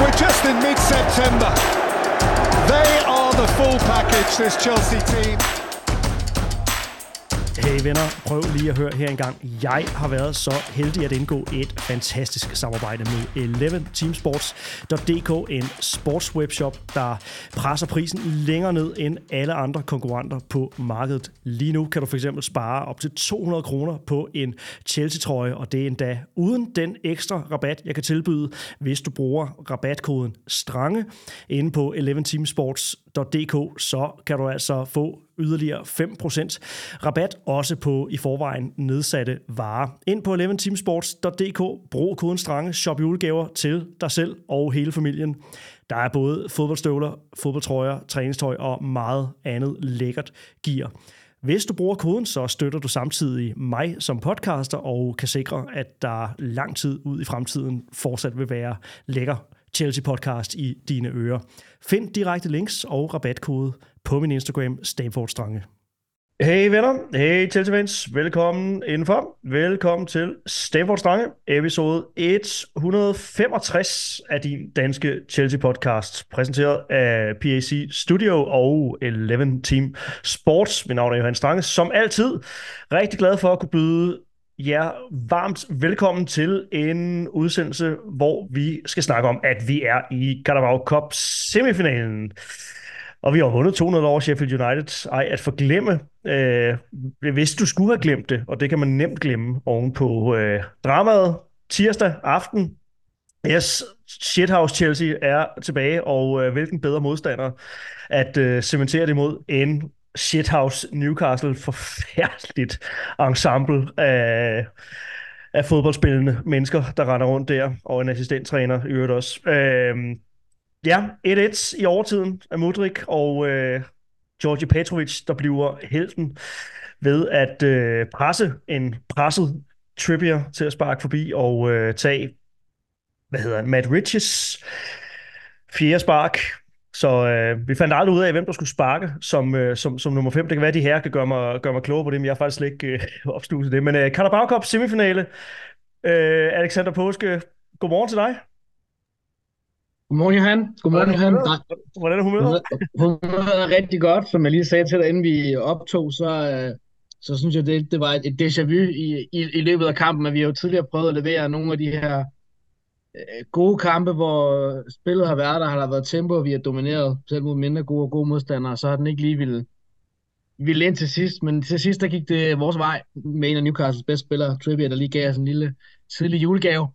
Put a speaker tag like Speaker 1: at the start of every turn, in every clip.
Speaker 1: we're just in mid-September. They are the full package, this Chelsea team.
Speaker 2: Hey venner, prøv lige at høre her engang. Jeg har været så heldig at indgå et fantastisk samarbejde med 11 Teamsports.dk, en sportswebshop, der presser prisen længere ned end alle andre konkurrenter på markedet. Lige nu kan du fx spare op til 200 kroner på en Chelsea-trøje, og det er endda uden den ekstra rabat, jeg kan tilbyde, hvis du bruger rabatkoden STRANGE inde på 11teamsports.dk, så kan du altså få yderligere 5% rabat, også på i forvejen nedsatte varer. Ind på 11teamsports.dk, brug koden STRANGE, shop julegaver til dig selv og hele familien. Der er både fodboldstøvler, fodboldtrøjer, træningstøj og meget andet lækkert gear. Hvis du bruger koden, så støtter du samtidig mig som podcaster og kan sikre, at der lang tid ud i fremtiden fortsat vil være lækker Chelsea podcast i dine ører. Find direkte links og rabatkode på min Instagram, Stamford Strange. Hey venner, hey Chelsea fans, velkommen indenfor. Velkommen til Stanford Strange, episode 165 af din danske Chelsea podcast, præsenteret af PAC Studio og 11 Team Sports. Mit navn er Johan Strange. Som altid, rigtig glad for at kunne byde jer varmt velkommen til en udsendelse, hvor vi skal snakke om, at vi er i Carabao Cup semifinalen. Og vi har vundet 200 over Sheffield United. Ej, at forglemme, øh, hvis du skulle have glemt det, og det kan man nemt glemme oven på øh, dramaet tirsdag aften. Yes, Shithouse Chelsea er tilbage, og øh, hvilken bedre modstander at øh, cementere det imod end Shithouse Newcastle. Forfærdeligt ensemble af, af fodboldspillende mennesker, der render rundt der, og en assistenttræner i øvrigt også. Øh, Ja, 1-1 i overtiden af Mudrik og øh, Georgi Petrovic, der bliver helten ved at øh, presse en presset Trippier til at sparke forbi og øh, tage, hvad hedder han, Matt Riches fjerde spark. Så øh, vi fandt aldrig ud af, hvem der skulle sparke som, øh, som, som nummer 5. Det kan være, at de her kan gøre mig, gøre mig klogere på det, men jeg har faktisk slet ikke øh, opsluset det. Men øh, Carabao Cup semifinale. Øh, Alexander Påske, godmorgen til dig.
Speaker 3: Godmorgen, Johan. Godmorgen, Johan.
Speaker 2: Hvordan er humøret?
Speaker 3: Humøret er rigtig godt, som jeg lige sagde til dig, inden vi optog, så, øh, så synes jeg, det, det var et, déjà vu i, i, i løbet af kampen, at vi har jo tidligere prøvet at levere nogle af de her Øh, gode kampe, hvor spillet har været der, har der været tempo, og vi har domineret, selv mod mindre gode og gode modstandere, så har den ikke lige ville, ville ind til sidst, men til sidst der gik det vores vej med en af Newcastles bedste spillere, Trippier, der lige gav os en lille tidlig julegave,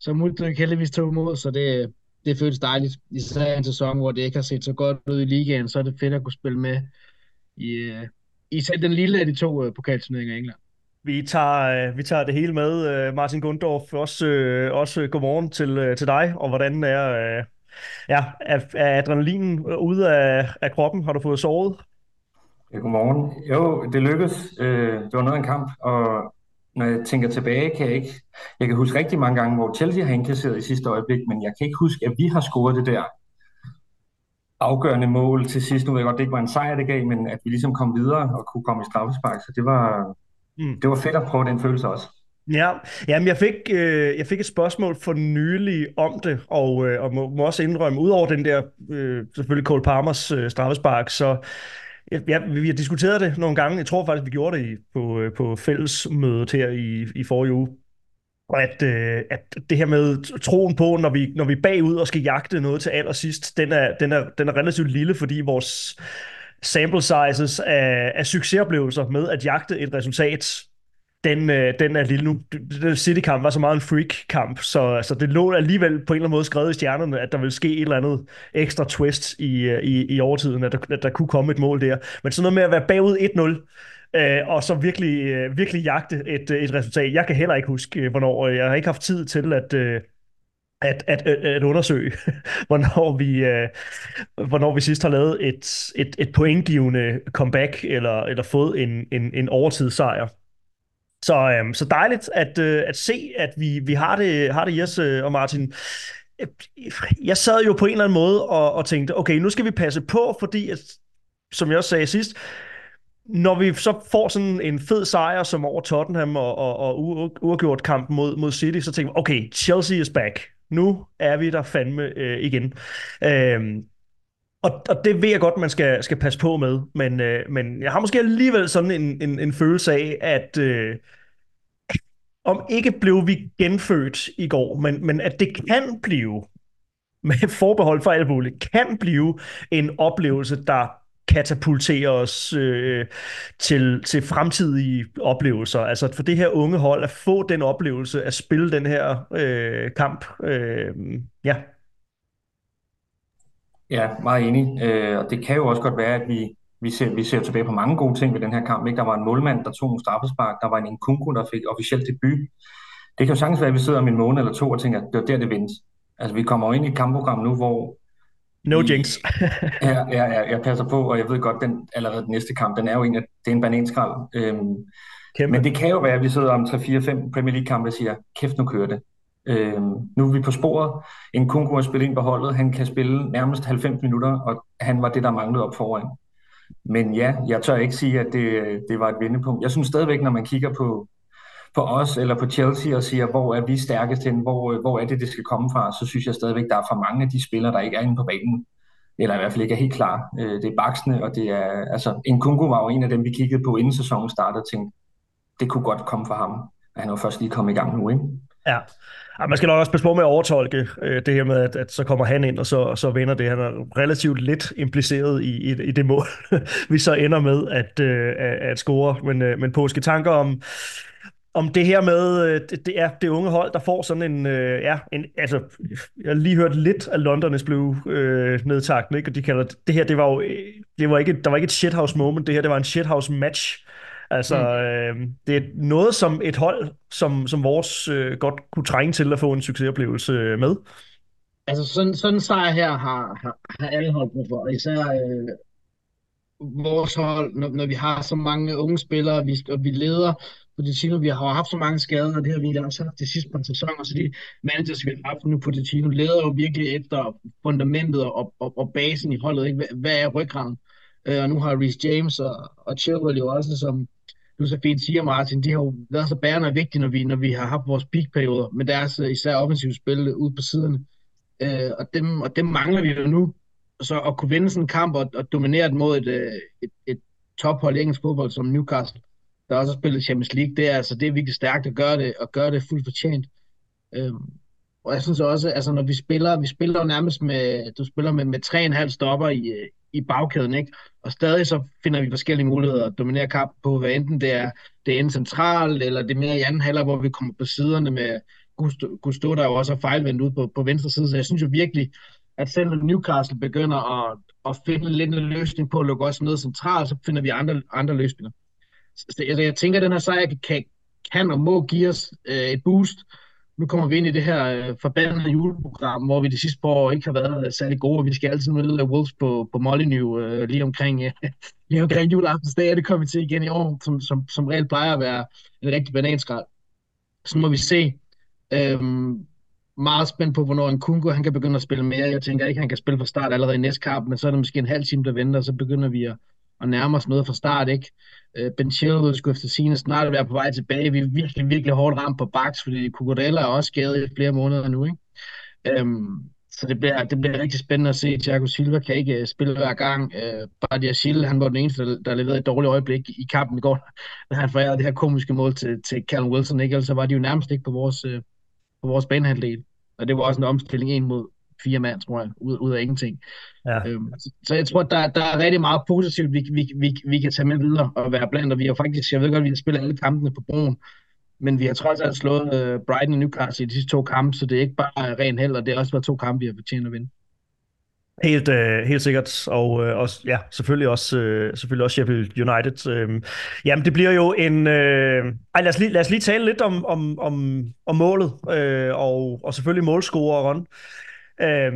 Speaker 3: som Mudrik heldigvis tog imod, så det, det føles dejligt. Især en sæson, hvor det ikke har set så godt ud i ligaen, så er det fedt at kunne spille med i, øh, i selv den lille af de to øh, pokalturneringer i England.
Speaker 2: Vi tager, øh, vi tager det hele med, øh, Martin Gundorf. Også, øh, også godmorgen til, til dig, og hvordan er, ja, er, er adrenalinen ude af, af kroppen? Har du fået sovet?
Speaker 4: Ja, godmorgen. Jo, det lykkedes. Det var noget af en kamp, og når jeg tænker tilbage, kan jeg ikke... Jeg kan huske rigtig mange gange, hvor Chelsea har indkasseret i sidste øjeblik, men jeg kan ikke huske, at vi har scoret det der afgørende mål til sidst. Nu ved jeg godt, det ikke var en sejr, det gav, men at vi ligesom kom videre og kunne komme i straffespark. Så det var, mm. det var fedt at prøve den følelse også.
Speaker 2: Ja, jamen jeg fik, øh, jeg fik et spørgsmål for nylig om det, og, øh, og må, må også indrømme, ud over den der, øh, selvfølgelig Cole Palmers øh, straffespark, så Ja, vi har diskuteret det nogle gange. Jeg tror faktisk, vi gjorde det på, øh, på fællesmødet her i, i forrige uge. At, øh, at det her med troen på, når vi, når vi er bagud og skal jagte noget til allersidst, den er, den er, den er relativt lille, fordi vores sample sizes af, af succesoplevelser med at jagte et resultat den, øh, den er lille nu. Den City-kamp var så meget en freak-kamp, så altså, det lå alligevel på en eller anden måde skrevet i stjernerne, at der ville ske et eller andet ekstra twist i, øh, i, i overtiden, at der, at der kunne komme et mål der. Men sådan noget med at være bagud 1-0, øh, og så virkelig, øh, virkelig jagte et, øh, et resultat. Jeg kan heller ikke huske, øh, hvornår. Jeg har ikke haft tid til at... Øh, at, at, at, undersøge, hvornår vi, øh, hvornår vi sidst har lavet et, et, et pointgivende comeback, eller, eller fået en, en, en overtidssejr. Så, øhm, så dejligt at, øh, at se, at vi, vi har det, har det Jes øh, og Martin. Jeg sad jo på en eller anden måde og, og tænkte, okay, nu skal vi passe på, fordi, at, som jeg også sagde sidst, når vi så får sådan en fed sejr som over Tottenham og, og, og uafgjort kampen mod, mod City, så tænker vi, okay, Chelsea is back nu er vi der fandme øh, igen. Øh, og, og det ved jeg godt, man skal, skal passe på med, men, øh, men jeg har måske alligevel sådan en, en, en følelse af, at øh, om ikke blev vi genfødt i går, men, men at det kan blive, med forbehold for alt muligt, kan blive en oplevelse, der katapultere os øh, til, til fremtidige oplevelser. Altså for det her unge hold at få den oplevelse at spille den her øh, kamp. Øh, ja.
Speaker 4: Ja, meget enig. Øh, og det kan jo også godt være, at vi, vi, ser, vi ser tilbage på mange gode ting ved den her kamp. Ikke? Der var en målmand, der tog en straffespark. Der var en Nkunku, der fik officielt debut. Det kan jo sagtens være, at vi sidder om en måned eller to og tænker, at det var der, det vendte. Altså, vi kommer jo ind i et kampprogram nu, hvor
Speaker 2: No jinx.
Speaker 4: ja, ja, ja, jeg passer på, og jeg ved godt, den allerede den næste kamp, den er jo en, det er en bananskrald. Øhm, Kæmpe. men det kan jo være, at vi sidder om 3-4-5 Premier League-kampe og siger, kæft, nu kører det. Øhm, nu er vi på sporet. En Kunku har spillet ind på holdet. Han kan spille nærmest 90 minutter, og han var det, der manglede op foran. Men ja, jeg tør ikke sige, at det, det var et vendepunkt. Jeg synes stadigvæk, når man kigger på, på os eller på Chelsea og siger, hvor er vi stærkest hen, hvor, hvor er det, det skal komme fra, så synes jeg stadigvæk, der er for mange af de spillere, der ikke er inde på banen, eller i hvert fald ikke er helt klar. Øh, det er baksene, og det er, altså, en Kungu var jo en af dem, vi kiggede på, inden sæsonen startede, og tænkte, det kunne godt komme fra ham. Og han er jo først lige kommet i gang nu, ikke?
Speaker 2: Ja. man skal nok også passe på med at overtolke øh, det her med, at, at så kommer han ind, og så, så vinder det. Han er relativt lidt impliceret i, i, i det mål, vi så ender med at, øh, at score. Men, øh, men påske tanker om, om det her med, øh, det, det er det unge hold, der får sådan en, øh, ja, en, altså, jeg har lige hørt lidt af Londoners blev øh, nedtagt, ikke? og de kalder det, det her, det var jo, det var ikke, der var ikke et shithouse moment, det her, det var en shithouse match. Altså, mm. øh, det er noget, som et hold, som, som vores øh, godt kunne trænge til at få en succesoplevelse med.
Speaker 3: Altså, sådan, sådan sejr her har, har, har alle hold brug for, især øh, vores hold, når, når vi har så mange unge spillere, vi, og vi leder Pochettino, vi har haft så mange skader, og det har vi også haft de sidste par sæsoner, så de managers, vi har haft nu, Pochettino, leder jo virkelig efter fundamentet og, og, og basen i holdet, ikke? Hvad er ryggraden? Øh, og nu har Reece James og, og Chilwell jo også, som du så fint siger, Martin, de har jo været så bærende og vigtige, når vi, når vi har haft vores peakperioder, med deres øh, især offensive spil ude på siderne. Øh, og, dem, og dem mangler vi jo nu. Så at kunne vinde sådan en kamp og, og dominere den mod et, øh, et, et tophold i engelsk fodbold som Newcastle, der også har spillet Champions League, det er, altså, det er virkelig stærkt at gøre det, og gøre det fuldt fortjent. Øhm, og jeg synes også, altså når vi spiller, vi spiller jo nærmest med, du spiller med, med tre en halv stopper i, øh, i bagkæden, ikke? Og stadig så finder vi forskellige muligheder at dominere kamp på, hvad enten det er, det er enten centralt, eller det er mere i anden halvleg, hvor vi kommer på siderne med Gusto, Gusto der jo også er fejlvendt ud på, på venstre side. Så jeg synes jo virkelig, at selv når Newcastle begynder at, at finde lidt en løsning på at lukke os ned centralt, så finder vi andre, andre løsninger. Så jeg, altså, jeg tænker, at den her sejr kan, kan og må give os øh, et boost. Nu kommer vi ind i det her øh, forbandede juleprogram, hvor vi de sidste par år ikke har været øh, særlig gode, og vi skal altid møde øh, Wolves på, på Molyneux øh, lige omkring, øh, lige omkring juleaftensdag, og det kommer vi til igen i år, som, som, som reelt plejer at være en rigtig bananskrald. Så må vi se. Øhm, meget spændt på, hvornår en Kungo han kan begynde at spille mere. Jeg tænker ikke, han kan spille fra start allerede i næste kamp, men så er det måske en halv time, der venter, og så begynder vi at, at nærme os noget fra start, ikke? Øh, ben Chilwell skulle efter sine snart være på vej tilbage. Vi er virkelig, virkelig hårdt ramt på baks, fordi Cucurella er også skadet i flere måneder nu, ikke? Øhm, så det bliver, det bliver rigtig spændende at se. Thiago Silva kan ikke øh, spille hver gang. Øh, Badia Schill, han var den eneste, der, der leverede et dårligt øjeblik i kampen i går, da han forærede det her komiske mål til, til Callum Wilson. Ikke? Ellers var de jo nærmest ikke på vores, øh, på vores banehandel. Og det var også en omstilling en mod fire mand, tror jeg, ud, ud af ingenting. Ja. Øhm, så jeg tror, der, der er rigtig meget positivt, vi, vi, vi, vi kan tage med videre og være blandt, og vi har faktisk, jeg ved godt, at vi har spillet alle kampene på broen, men vi har trods alt slået uh, Brighton og Newcastle i de sidste to kampe, så det er ikke bare ren held, og det er også været to kampe, vi har fortjent at vinde.
Speaker 2: Helt, øh, helt sikkert, og øh, også, ja, selvfølgelig også, øh, selvfølgelig også Sheffield United. Øh, jamen, det bliver jo en... Øh, ej, lad os, lige, lad os lige tale lidt om, om, om, om målet, øh, og, og selvfølgelig målscoreren. Øh,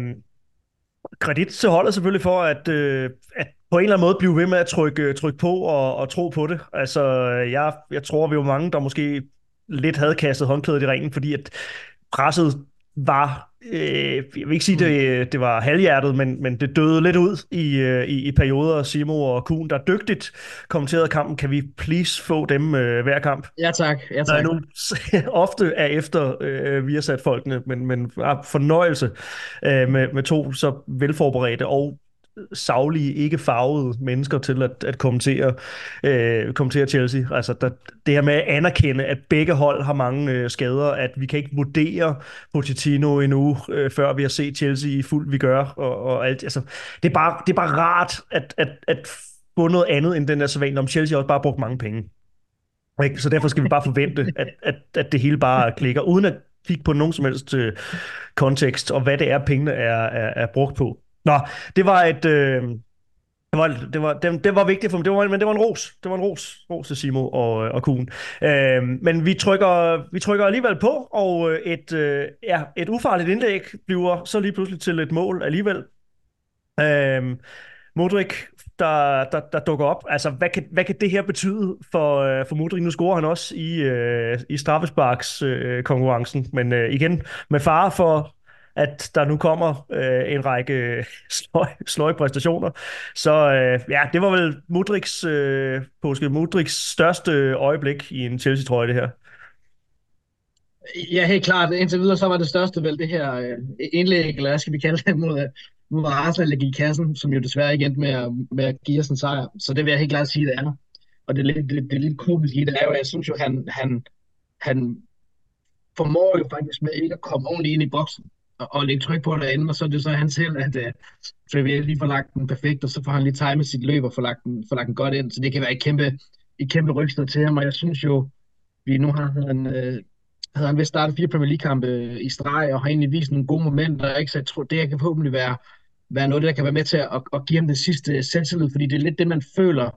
Speaker 2: kredit til holdet selvfølgelig for, at, øh, at på en eller anden måde blive ved med at trykke, trykke på og, og tro på det. Altså, jeg, jeg tror, vi var mange, der måske lidt havde kastet håndklædet i ringen, fordi at presset var øh, jeg vil ikke sige, det, det var halvhjertet, men, men det døde lidt ud i, øh, i, i perioder. Simo og Kuhn, der dygtigt kommenterede kampen. Kan vi please få dem øh, hver kamp?
Speaker 3: Ja tak. Ja,
Speaker 2: tak.
Speaker 3: Der
Speaker 2: er nu ofte er efter øh, vi har sat folkene, men, men fornøjelse øh, med, med to så velforberedte og savlige, ikke farvede mennesker til at, at kommentere, øh, kommentere Chelsea. Altså der, det her med at anerkende, at begge hold har mange øh, skader, at vi kan ikke vurdere Pochettino endnu, øh, før vi har set Chelsea i fuld vi gør, og, og alt. Altså, det, er bare, det er bare rart at, at, at få noget andet end den der sædvanlige, om Chelsea også bare brugt mange penge. Ikke? Så derfor skal vi bare forvente, at, at, at det hele bare klikker, uden at kigge på nogen som helst øh, kontekst, og hvad det er, pengene er, er, er brugt på. Nå, det var et... Øh, det var, det, var, det, det var vigtigt for mig, det var, men det var en ros. Det var en ros, ros til Simo og, øh, og Kuhn. Øh, men vi trykker, vi trykker alligevel på, og øh, et, øh, ja, et ufarligt indlæg bliver så lige pludselig til et mål alligevel. Øh, Modric, der, der, der dukker op. Altså, hvad kan, hvad kan det her betyde for, øh, for Modric? Nu scorer han også i, øh, i straffesparks øh, konkurrencen, men øh, igen med fare for at der nu kommer øh, en række øh, sløj, sløj præstationer. Så øh, ja, det var vel Mudriks, øh, påske, Mudriks største øjeblik i en Chelsea-trøje, det her.
Speaker 3: Ja, helt klart. Indtil videre så var det største vel det her øh, indlæg, eller hvad skal vi kalde det, mod, øh, mod Arsenal i kassen, som jo desværre ikke endte med at, med at give os en sejr. Så det vil jeg helt klart sige, det er. Og det, det, det, det er lidt komisk i det er jo, jeg synes jo, han, han, han formår jo faktisk med ikke at komme ordentligt ind i boksen og lægge tryk på derinde, og så er det så han selv, at uh, Trevier lige får lagt den perfekt, og så får han lige timet sit løb og får lagt den, får lagt den godt ind, så det kan være et kæmpe, et kæmpe rygstød til ham, og jeg synes jo, vi nu har han, øh, havde han vist startet fire Premier League-kampe øh, i streg, og har egentlig vist nogle gode momenter, ikke? så jeg tror, det kan forhåbentlig være, være noget, der kan være med til at, at give ham den sidste selvtillid, fordi det er lidt det, man føler,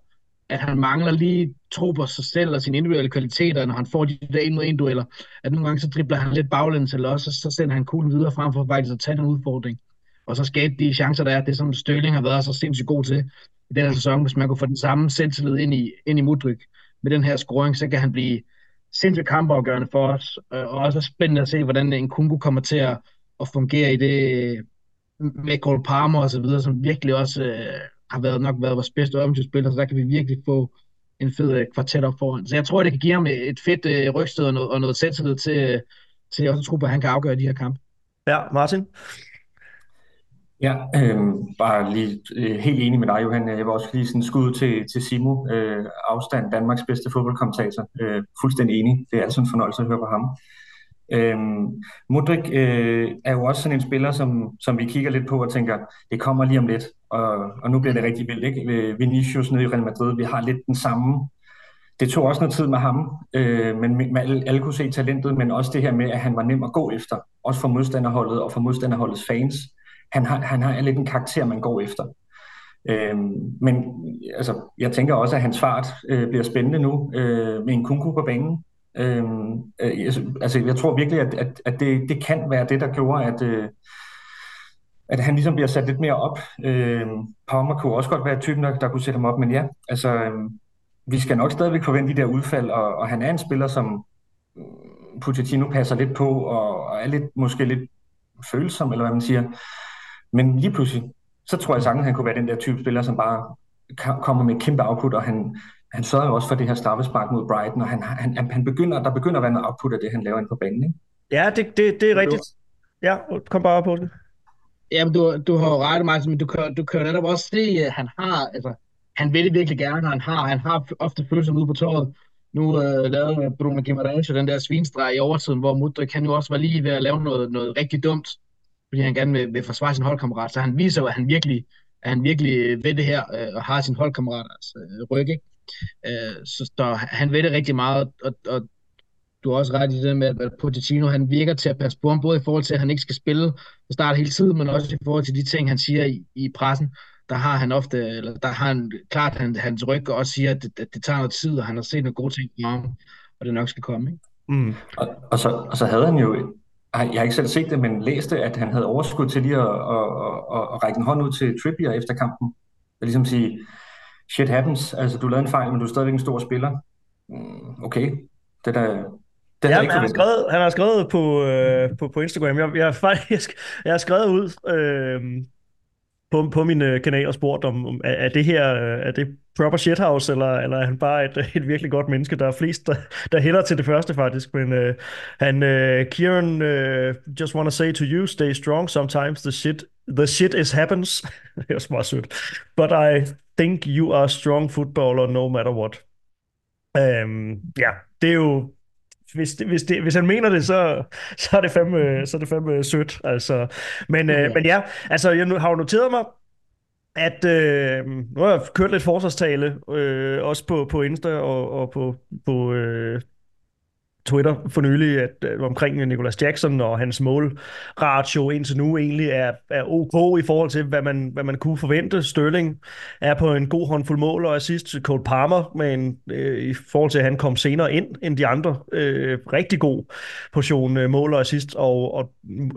Speaker 3: at han mangler lige tro på sig selv og sine individuelle kvaliteter, når han får de der en mod en dueller. At nogle gange så dribler han lidt baglæns, eller også så sender han kuglen videre frem for faktisk at tage den udfordring. Og så skabe de chancer, der er. Det som Støling har været så sindssygt god til i den her sæson. Hvis man kunne få den samme selvtillid ind i, ind i Mudryk med den her scoring, så kan han blive sindssygt kampafgørende for os. Øh, og også spændende at se, hvordan en Kungu kommer til at, at fungere i det med Cole Palmer og så videre, som virkelig også øh, har været nok været vores bedste offensivspiller, så der kan vi virkelig få en fed øh, kvartet op foran. Så jeg tror, det kan give ham et fedt øh, rygstød og noget, og noget selvtillid til, til også at tro på, at han kan afgøre de her kampe.
Speaker 2: Ja, Martin?
Speaker 4: Ja, øh, bare lige øh, helt enig med dig, Johan. Jeg vil også lige sådan skud til, til Simo. Øh, afstand, Danmarks bedste fodboldkommentator. Øh, fuldstændig enig. Det er altid en fornøjelse at høre på ham. Øhm, Mudrik øh, er jo også sådan en spiller, som, som vi kigger lidt på og tænker, det kommer lige om lidt, og, og nu bliver det rigtig vildt. Ikke? Vinicius nede i Real Madrid, vi har lidt den samme. Det tog også noget tid med ham, øh, men med, med alle, alle kunne se talentet, men også det her med, at han var nem at gå efter, også for modstanderholdet og for modstanderholdets fans. Han har, han har lidt en karakter, man går efter. Øh, men altså, jeg tænker også, at hans fart øh, bliver spændende nu øh, med en kunku på banen. Øh, øh altså, jeg tror virkelig, at, at, at det, det kan være det, der gjorde, at, øh, at han ligesom bliver sat lidt mere op. Øh, Palmer kunne også godt være typen, der, der kunne sætte ham op, men ja, altså, øh, vi skal nok stadigvæk forvente de der udfald, og, og han er en spiller, som øh, Pochettino passer lidt på, og, og er lidt, måske lidt følsom, eller hvad man siger. Men lige pludselig, så tror jeg sagtens, at han kunne være den der type spiller, som bare kommer med et kæmpe output, og han, han sørger jo også for det her straffespark mod Brighton, og han, han, han begynder, der begynder at være noget output af det, han laver ind på banen. Ikke?
Speaker 2: Ja, det, det, det er rigtigt. Ja, kom bare på det.
Speaker 3: Jamen, du, du har jo ret, Martin, men du kan, du kan netop også se, at han har, altså, han vil det virkelig gerne, han har, han har ofte følelser ude på tåret. Nu øh, lavede Bruno Guimaraes den der svinstreg i overtiden, hvor Mudrik kan jo også var lige ved at lave noget, noget rigtig dumt, fordi han gerne vil, vil forsvare sin holdkammerat. Så han viser jo, at han virkelig, at han virkelig øh, ved det her, øh, og har sin holdkammeraters altså, øh, ryg. Ikke? Øh, så, så han ved det rigtig meget, og, og du har også ret i det med, at Pochettino han virker til at passe på ham, både i forhold til, at han ikke skal spille og starte hele tiden, men også i forhold til de ting, han siger i, i pressen. Der har han ofte, eller der har han klart han, hans ryg, og også siger, at det, at det tager noget tid, og han har set nogle gode ting i ham, og det nok skal komme. Ikke?
Speaker 4: Mm. Og, og, så, og så havde han jo, jeg har ikke selv set det, men læste, at han havde overskud til lige at, at, at, at række en hånd ud til Trippier efter kampen. Og ligesom sige, shit happens, altså du lavede en fejl, men du er stadigvæk en stor spiller. Mm, okay, det der, Det
Speaker 2: ja,
Speaker 4: ikke
Speaker 2: han, har skrevet, han har skrevet på, øh, på, på Instagram. Jeg, jeg, faktisk, jeg har skrevet ud øh, på, på min øh, kanal og spurgt om, om er det her øh, er det proper shithouse, eller, eller er han bare et, et virkelig godt menneske? Der er flest, der, der hælder til det første faktisk, men øh, han, øh, Kieran, øh, just want to say to you, stay strong, sometimes the shit, the shit is happens. det er også meget sødt. But I think you are strong footballer no matter what. Um, ja, det er jo hvis, det, hvis, det, hvis han mener det, så, så er det fandme, så er det fandme sødt. Altså. Men, øh, men ja, altså, jeg har jo noteret mig, at øh, nu har jeg kørt lidt forsvarstale, øh, også på, på Insta og, og på, på øh, Twitter for nylig, at, at omkring Nicholas Jackson og hans målratio indtil nu egentlig er, er ok i forhold til, hvad man, hvad man kunne forvente. Sterling er på en god håndfuld mål, og assist Cole Palmer, men øh, i forhold til, at han kom senere ind end de andre, øh, rigtig god portion øh, mål og assist, og, og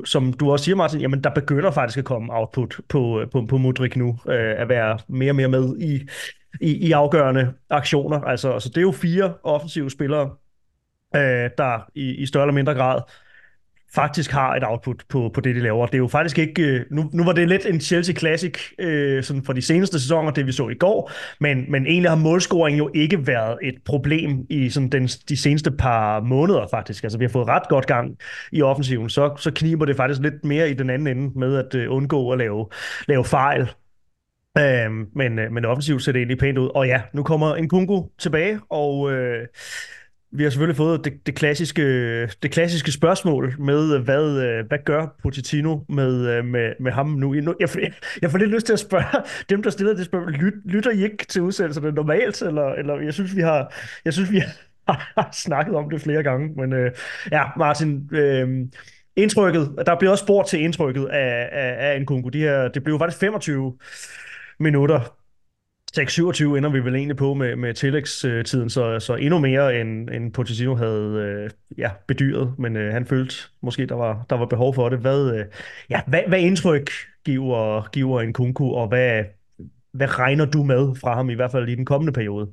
Speaker 2: som du også siger, Martin, jamen der begynder faktisk at komme output på, øh, på, på Mudrik nu, øh, at være mere og mere med i, i, i afgørende aktioner. Altså, altså det er jo fire offensive spillere, øh, der i, i større eller mindre grad faktisk har et output på, på det, de laver. Det er jo faktisk ikke... Øh, nu, nu var det lidt en Chelsea Classic øh, sådan for de seneste sæsoner, det vi så i går, men, men egentlig har målscoring jo ikke været et problem i sådan den, de seneste par måneder faktisk. Altså vi har fået ret godt gang i offensiven, så, så kniber det faktisk lidt mere i den anden ende med at øh, undgå at lave, lave fejl. Øh, men, øh, men offensivt ser det egentlig pænt ud. Og ja, nu kommer en Kungu tilbage, og... Øh, vi har selvfølgelig fået det, det, klassiske, det klassiske spørgsmål med, øh, hvad, øh, hvad gør Pochettino med, øh, med, med ham nu? Jeg, jeg får lidt lyst til at spørge dem, der stiller det spørgsmål, lyt, lytter I ikke til udsendelserne normalt? Eller, eller jeg synes, vi har, jeg synes, vi har snakket om det flere gange. Men øh, ja, Martin, øh, indtrykket, der blev også spurgt til indtrykket af, af, af Nkunku. De her, det blev faktisk 25 minutter 6-27 ender vi vel egentlig på med, med tillægstiden, så, så endnu mere end, end Pochettino havde øh, ja, bedyret, men øh, han følte måske, der var, der var behov for det. Hvad, øh, ja, hvad, hvad indtryk giver, giver en kunku, og hvad, hvad regner du med fra ham, i hvert fald i den kommende periode?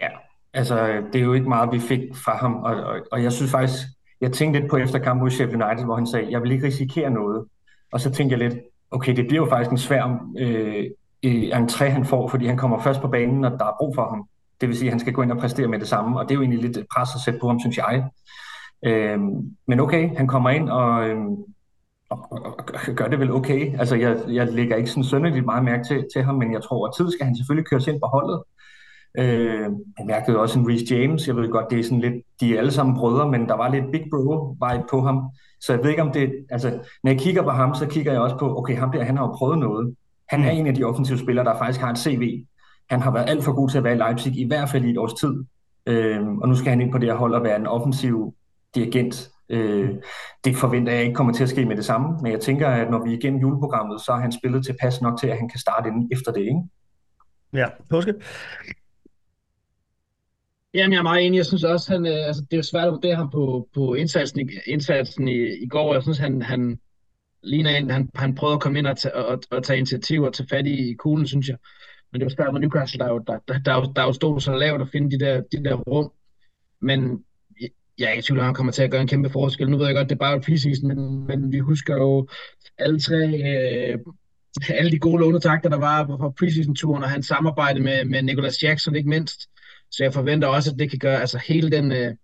Speaker 4: Ja, altså det er jo ikke meget, vi fik fra ham, og, og, og jeg synes faktisk, jeg tænkte lidt på efter kampen mod Sheffield United, hvor han sagde, jeg vil ikke risikere noget. Og så tænkte jeg lidt, okay, det bliver jo faktisk en svær øh, entré, han får, fordi han kommer først på banen, når der er brug for ham. Det vil sige, at han skal gå ind og præstere med det samme, og det er jo egentlig lidt pres at sætte på ham, synes jeg. Øh, men okay, han kommer ind og, øh, og, og, og gør det vel okay. Altså, jeg, jeg lægger ikke sådan sønderligt meget mærke til, til ham, men jeg tror, at tid skal han selvfølgelig køres ind på holdet. Øh, jeg mærkede også en Reece James. Jeg ved godt, det er sådan lidt, de er alle sammen brødre, men der var lidt big bro vibe på ham. Så jeg ved ikke om det, altså, når jeg kigger på ham, så kigger jeg også på, okay, ham der, han har jo prøvet noget. Han er mm. en af de offensive spillere, der faktisk har et CV. Han har været alt for god til at være i Leipzig, i hvert fald i et års tid. Øh, og nu skal han ind på det her hold og være en offensiv dirigent. Øh, det forventer jeg ikke kommer til at ske med det samme, men jeg tænker, at når vi er igennem juleprogrammet, så har han spillet tilpas nok til, at han kan starte inden efter det, ikke?
Speaker 2: Ja, påske.
Speaker 3: Jamen, jeg er meget enig. Jeg synes også, han, øh, altså, det er jo svært at vurdere ham på, på indsatsen, i, indsatsen i, i går. Jeg synes, han, han, ligner en, han, han prøvede at komme ind og, tage, og, og tage initiativ og tage fat i kuglen, synes jeg. Men det var svært med Newcastle, der jo, der, der, der, der, der er jo stået så lavt at finde de der, de der rum. Men jeg er ikke i tvivl, at han kommer til at gøre en kæmpe forskel. Nu ved jeg godt, det er bare preseason, men, men vi husker jo alle tre, øh, alle de gode lånetakter, der var på preseason-turen, og hans samarbejde med, med Nicolas Jackson, ikke mindst. Så jeg forventer også, at det kan gøre, altså hele den, øh,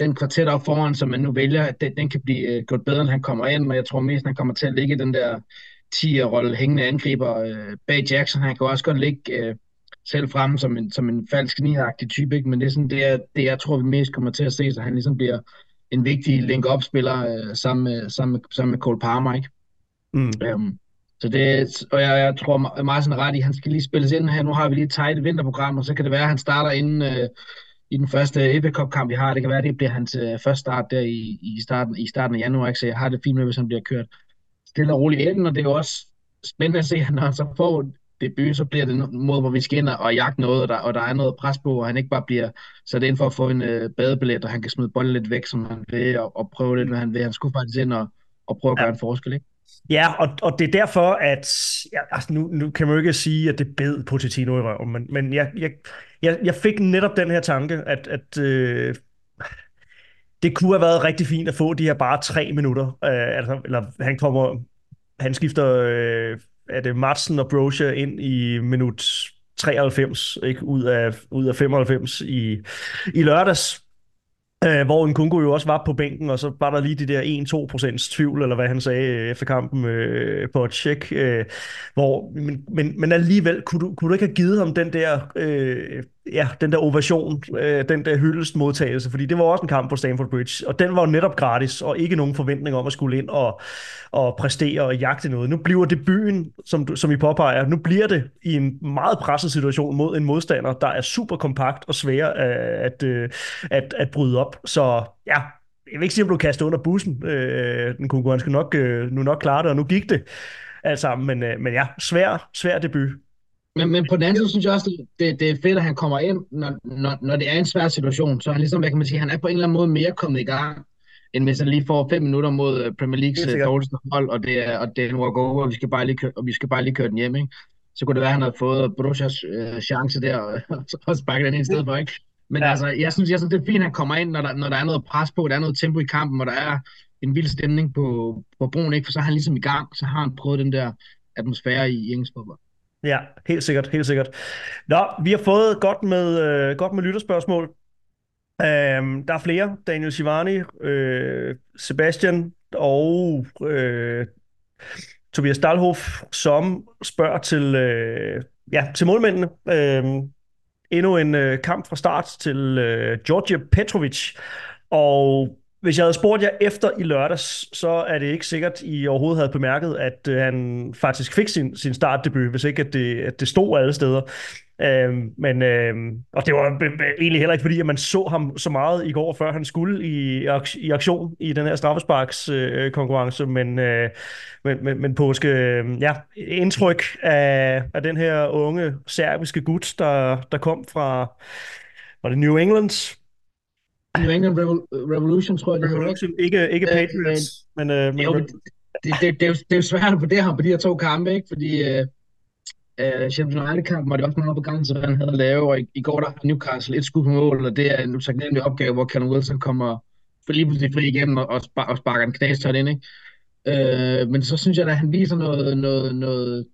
Speaker 3: den kvartet op foran, som man nu vælger, at den, den kan blive uh, gjort bedre, end han kommer ind, men jeg tror mest, han kommer til at ligge i den der 10-rolle hængende angriber uh, bag Jackson. Han kan også godt ligge uh, selv fremme som en, som en falsk niagtig type, ikke? men det er sådan det, det, jeg tror, vi mest kommer til at se, så han ligesom bliver en vigtig link-up-spiller uh, sammen, med, sammen, med, sammen med Cole Palmer. Ikke? Mm. Um, så det, og jeg, jeg tror meget sådan ret i, han skal lige spilles ind her. Nu har vi lige et tight vinterprogram, og så kan det være, at han starter inden, uh, i den første FA Cup kamp, vi har. Det kan være, det bliver hans øh, første start der i, i, starten, i starten af januar. Ikke? Så jeg har det fint med, hvis han bliver kørt stille og roligt ind, og det er jo også spændende at se, at når han så får debut, så bliver det en måde, hvor vi skal ind og jagte noget, og der, og der er noget pres på, og han ikke bare bliver sat ind for at få en øh, badebillet, og han kan smide bolden lidt væk, som han vil, og, og prøve lidt, hvad han vil. Han skulle faktisk ind og, og prøve at gøre ja. en forskel, ikke?
Speaker 2: Ja, og, og det er derfor, at ja, altså nu, nu kan man jo ikke sige, at det bed Pochettino i røven, men, men jeg, jeg, jeg, jeg fik netop den her tanke, at, at øh, det kunne have været rigtig fint at få de her bare tre minutter. Øh, altså, eller han kommer, han skifter, øh, er det Madsen og Brocia ind i minut 93, ikke? Ud, af, ud af 95 i, i lørdags. Øh, hvor en jo også var på bænken, og så var der lige de der 1-2% tvivl, eller hvad han sagde øh, efter kampen øh, på et tjek. Øh, hvor, men, men, men alligevel, kunne du, kunne du ikke have givet ham den der øh, ja, den der ovation, øh, den der hyldest modtagelse, fordi det var også en kamp på Stamford Bridge, og den var jo netop gratis, og ikke nogen forventning om at skulle ind og, og præstere og jagte noget. Nu bliver det byen, som, du, som I påpeger, nu bliver det i en meget presset situation mod en modstander, der er super kompakt og svær at, at, øh, at, at bryde op. Så ja, jeg vil ikke sige, at du kastet under bussen. Øh, den kunne nok, øh, nu nok klare det, og nu gik det alt sammen, men, øh, men ja, svær, svær debut.
Speaker 3: Men, men på den anden side synes jeg også, det, det er fedt, at han kommer ind, når, når, når det er en svær situation. Så han ligesom, hvad kan man sige, han er på en eller anden måde mere kommet i gang, end hvis han lige får fem minutter mod øh, Premier Leagues øh, dårligste hold, og det er, og det er en walk over, og vi skal bare lige køre, og vi skal bare lige køre den hjem, ikke? Så kunne det være, at han havde fået Borussias øh, chance der, og, og sparke den ind i stedet for, ikke? Men ja. altså, jeg synes, jeg synes, det er fint, at han kommer ind, når der, når der er noget pres på, der er noget tempo i kampen, og der er en vild stemning på, på broen, ikke? For så er han ligesom i gang, så har han prøvet den der atmosfære i engelsk fodbold.
Speaker 2: Ja, helt sikkert, helt sikkert. Nå, vi har fået godt med, øh, godt med lytterspørgsmål. Øhm, der er flere. Daniel Shivani, øh, Sebastian og øh, Tobias Dahlhoff, som spørger til, øh, ja, til målmændene. Øh, endnu en øh, kamp fra start til øh, Georgia Petrovic. Og hvis jeg havde spurgt jer efter i lørdags, så er det ikke sikkert, I overhovedet havde bemærket, at øh, han faktisk fik sin, sin startdebut, hvis ikke at det, at det stod alle steder. Øhm, men, øhm, og det var egentlig heller ikke fordi, at man så ham så meget i går, før han skulle i, i aktion i den her straffesparks øh, konkurrence, men, øh, men, men, men påske, øh, ja, indtryk af, af den her unge serbiske gut, der, der kom fra, var det New England,
Speaker 3: New England Revol- Revolution, tror jeg, det
Speaker 2: Revolution, ikke, ikke Patriots, men... men, men
Speaker 3: jo, det, det, det, det, er jo, det er jo svært at vurdere ham på de her to kampe, ikke? Fordi uh, uh, Sheffield United-kampen var det også meget på gang, så han havde lavet, og i, i går der har Newcastle et skud på mål, og det er en utaknemmelig opgave, hvor Callum Wilson kommer for lige pludselig fri igennem og, og, spar, og sparker en knastøj ind, ikke? Uh, men så synes jeg, at han viser noget, noget, noget,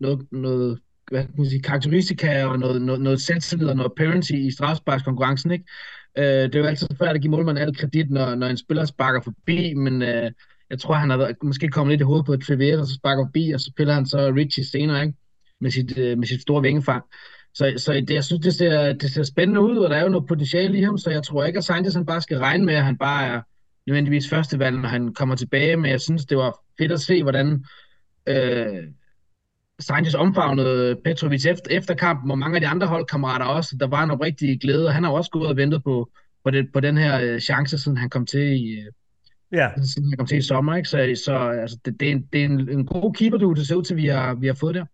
Speaker 3: noget, noget hvad kan man sige, karakteristika og noget, noget, noget selvtillid og noget parency i strafsparkskonkurrencen, ikke? Øh, det er jo altid svært at give målmanden al kredit, når, når en spiller sparker forbi, men øh, jeg tror, han har måske kommet lidt i hovedet på et Trivier, og så sparker forbi, og så spiller han så Richie senere, ikke? Med sit, øh, med sit store vingefang. Så, så det, jeg synes, det ser, det ser spændende ud, og der er jo noget potentiale i ham, så jeg tror ikke, at Sanchez han bare skal regne med, at han bare er nødvendigvis førstevalg, når han kommer tilbage, men jeg synes, det var fedt at se, hvordan øh, Sanchez omfavnede Petrovic efter, efter kampen, og mange af de andre holdkammerater også. Der var en oprigtig glæde, og han har også gået og ventet på, på, det, på den her øh, chance, siden han kom til i, øh, ja. siden han kom til i sommer. Ikke? Så, så altså, det, det, er en, det er en, en god keeper, du det ser ud til, vi har, vi har fået der.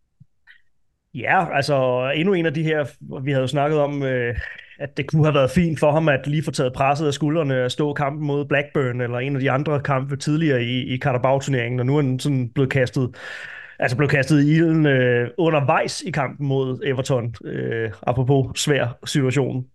Speaker 2: Ja, altså endnu en af de her, vi havde jo snakket om, øh, at det kunne have været fint for ham at lige få taget presset af skuldrene og stå kampen mod Blackburn eller en af de andre kampe tidligere i, i Carabao-turneringen, og nu er han sådan blevet kastet altså blev kastet i ilden øh, undervejs i kampen mod Everton, øh, apropos svær situation.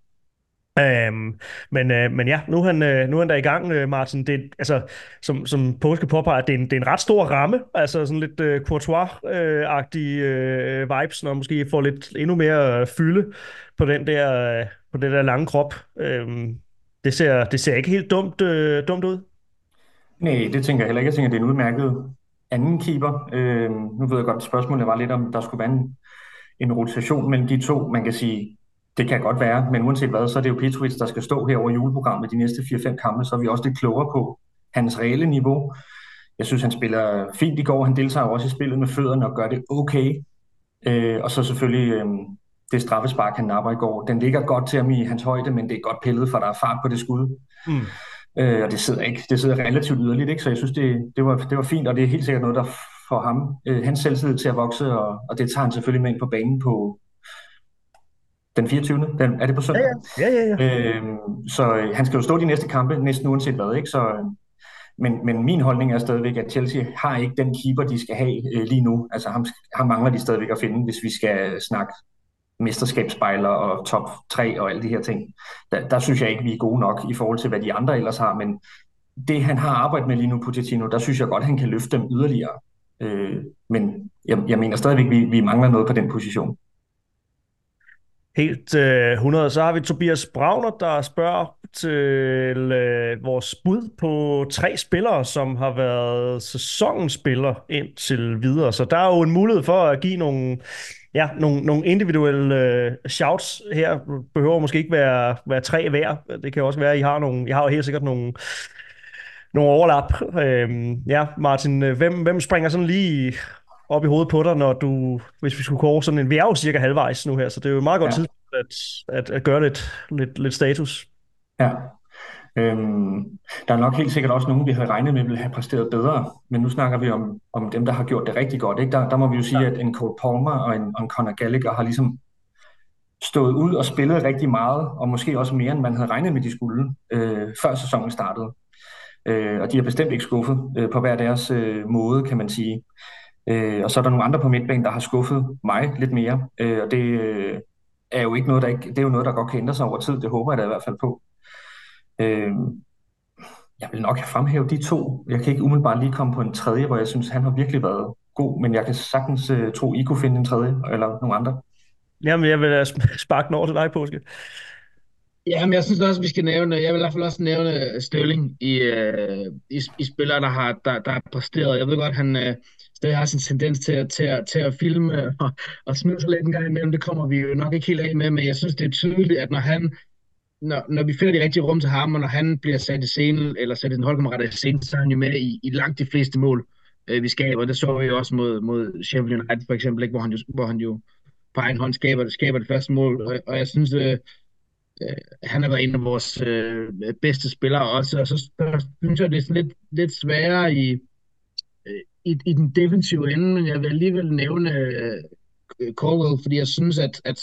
Speaker 2: Øhm, men, øh, men ja, nu er han, øh, nu er han der i gang, øh, Martin. Det, altså, som, som Påske påpeger, det er, en, det er en ret stor ramme, altså sådan lidt øh, Courtois-agtige øh, vibes, når måske får lidt endnu mere øh, fylde på den der, øh, på den der lange krop. Øhm, det, ser, det ser ikke helt dumt, øh, dumt ud.
Speaker 4: Nej, det tænker jeg heller ikke. Jeg tænker, det er en udmærket anden keeper. Øh, nu ved jeg godt, at spørgsmålet var lidt om, der skulle være en, en rotation mellem de to. Man kan sige, det kan godt være, men uanset hvad, så er det jo Petrovic, der skal stå her over juleprogrammet de næste 4-5 kampe, så er vi også lidt klogere på hans reelle niveau. Jeg synes, han spiller fint i går. Han deltager også i spillet med fødderne og gør det okay. Øh, og så selvfølgelig øh, det straffespark, han napper i går. Den ligger godt til ham i hans højde, men det er godt pillet, for der er fart på det skud. Mm. Øh, og det sidder ikke, det sidder relativt yderligt, ikke? så jeg synes, det, det, var, det var fint, og det er helt sikkert noget, der får ham, øh, hans selvtillid til at vokse, og, og det tager han selvfølgelig med ind på banen på den 24. Den, er det på søndag?
Speaker 2: Ja, ja, ja. ja.
Speaker 4: Øh, så øh, han skal jo stå de næste kampe, næsten uanset hvad, ikke? Så, øh, men, men min holdning er stadigvæk, at Chelsea har ikke den keeper, de skal have øh, lige nu. Altså ham, ham mangler de stadigvæk at finde, hvis vi skal snakke mesterskabsspejler og top 3 og alle de her ting. Der, der synes jeg ikke, vi er gode nok i forhold til, hvad de andre ellers har, men det han har arbejdet med lige nu, Pochettino, der synes jeg godt, han kan løfte dem yderligere. Øh, men jeg, jeg mener stadigvæk, vi, vi mangler noget på den position.
Speaker 2: Helt øh, 100. Så har vi Tobias Brauner, der spørger til øh, vores bud på tre spillere, som har været sæsonens spiller indtil videre. Så der er jo en mulighed for at give nogle, ja, nogle, nogle individuelle øh, shouts her. Behøver måske ikke være, være tre hver. Det kan også være, at I har nogle, I har jo helt sikkert nogle, nogle overlap. Øhm, ja, Martin, øh, hvem, hvem springer sådan lige op i hovedet på dig, når du, hvis vi skulle kåre sådan en, vi er jo cirka halvvejs nu her, så det er jo et meget godt ja. tidspunkt at, at, at gøre lidt, lidt, lidt status.
Speaker 4: Ja, øhm, der er nok helt sikkert også nogen, vi havde regnet med ville have præsteret bedre, men nu snakker vi om, om dem, der har gjort det rigtig godt. Ikke? Der, der må vi jo sige, ja. at en Cole Palmer og en, og en Conor Gallagher har ligesom stået ud og spillet rigtig meget, og måske også mere, end man havde regnet med, de skulle, øh, før sæsonen startede. Øh, og de har bestemt ikke skuffet øh, på hver deres øh, måde, kan man sige. Øh, og så er der nogle andre på midtbanen, der har skuffet mig lidt mere. Øh, og det øh, er jo ikke noget, der ikke, det er jo noget, der godt kan ændre sig over tid. Det håber jeg da i hvert fald på. Øh, jeg vil nok have fremhævet de to. Jeg kan ikke umiddelbart lige komme på en tredje, hvor jeg synes, han har virkelig været god, men jeg kan sagtens uh, tro, I kunne finde en tredje, eller nogle andre.
Speaker 2: Jamen, jeg vil sparke den over til dig, Påske.
Speaker 3: Ja, men jeg synes også, vi skal nævne, jeg vil i hvert fald også nævne Sterling i, uh, i, i spillere, der har, der, der har præsteret. Jeg ved godt, han, uh, stadig har sin tendens til, til, at, til at filme og, og smide sig lidt en gang imellem. Det kommer vi jo nok ikke helt af med, men jeg synes, det er tydeligt, at når han når, når vi finder det rigtige rum til ham, og når han bliver sat i scenen, eller sat i den holdkammerat i scenen, så er han jo med i, i langt de fleste mål, øh, vi skaber. Det så vi jo også mod, mod Sheffield United for eksempel, ikke? Hvor, han jo, hvor han jo på egen hånd skaber, skaber det første mål. Og, og jeg synes, øh, øh, han har været en af vores øh, bedste spillere også. Og så, så synes jeg, det er lidt, lidt sværere i, øh, i, i den defensive ende, men jeg vil alligevel nævne øh, Corwell, fordi jeg synes, at, at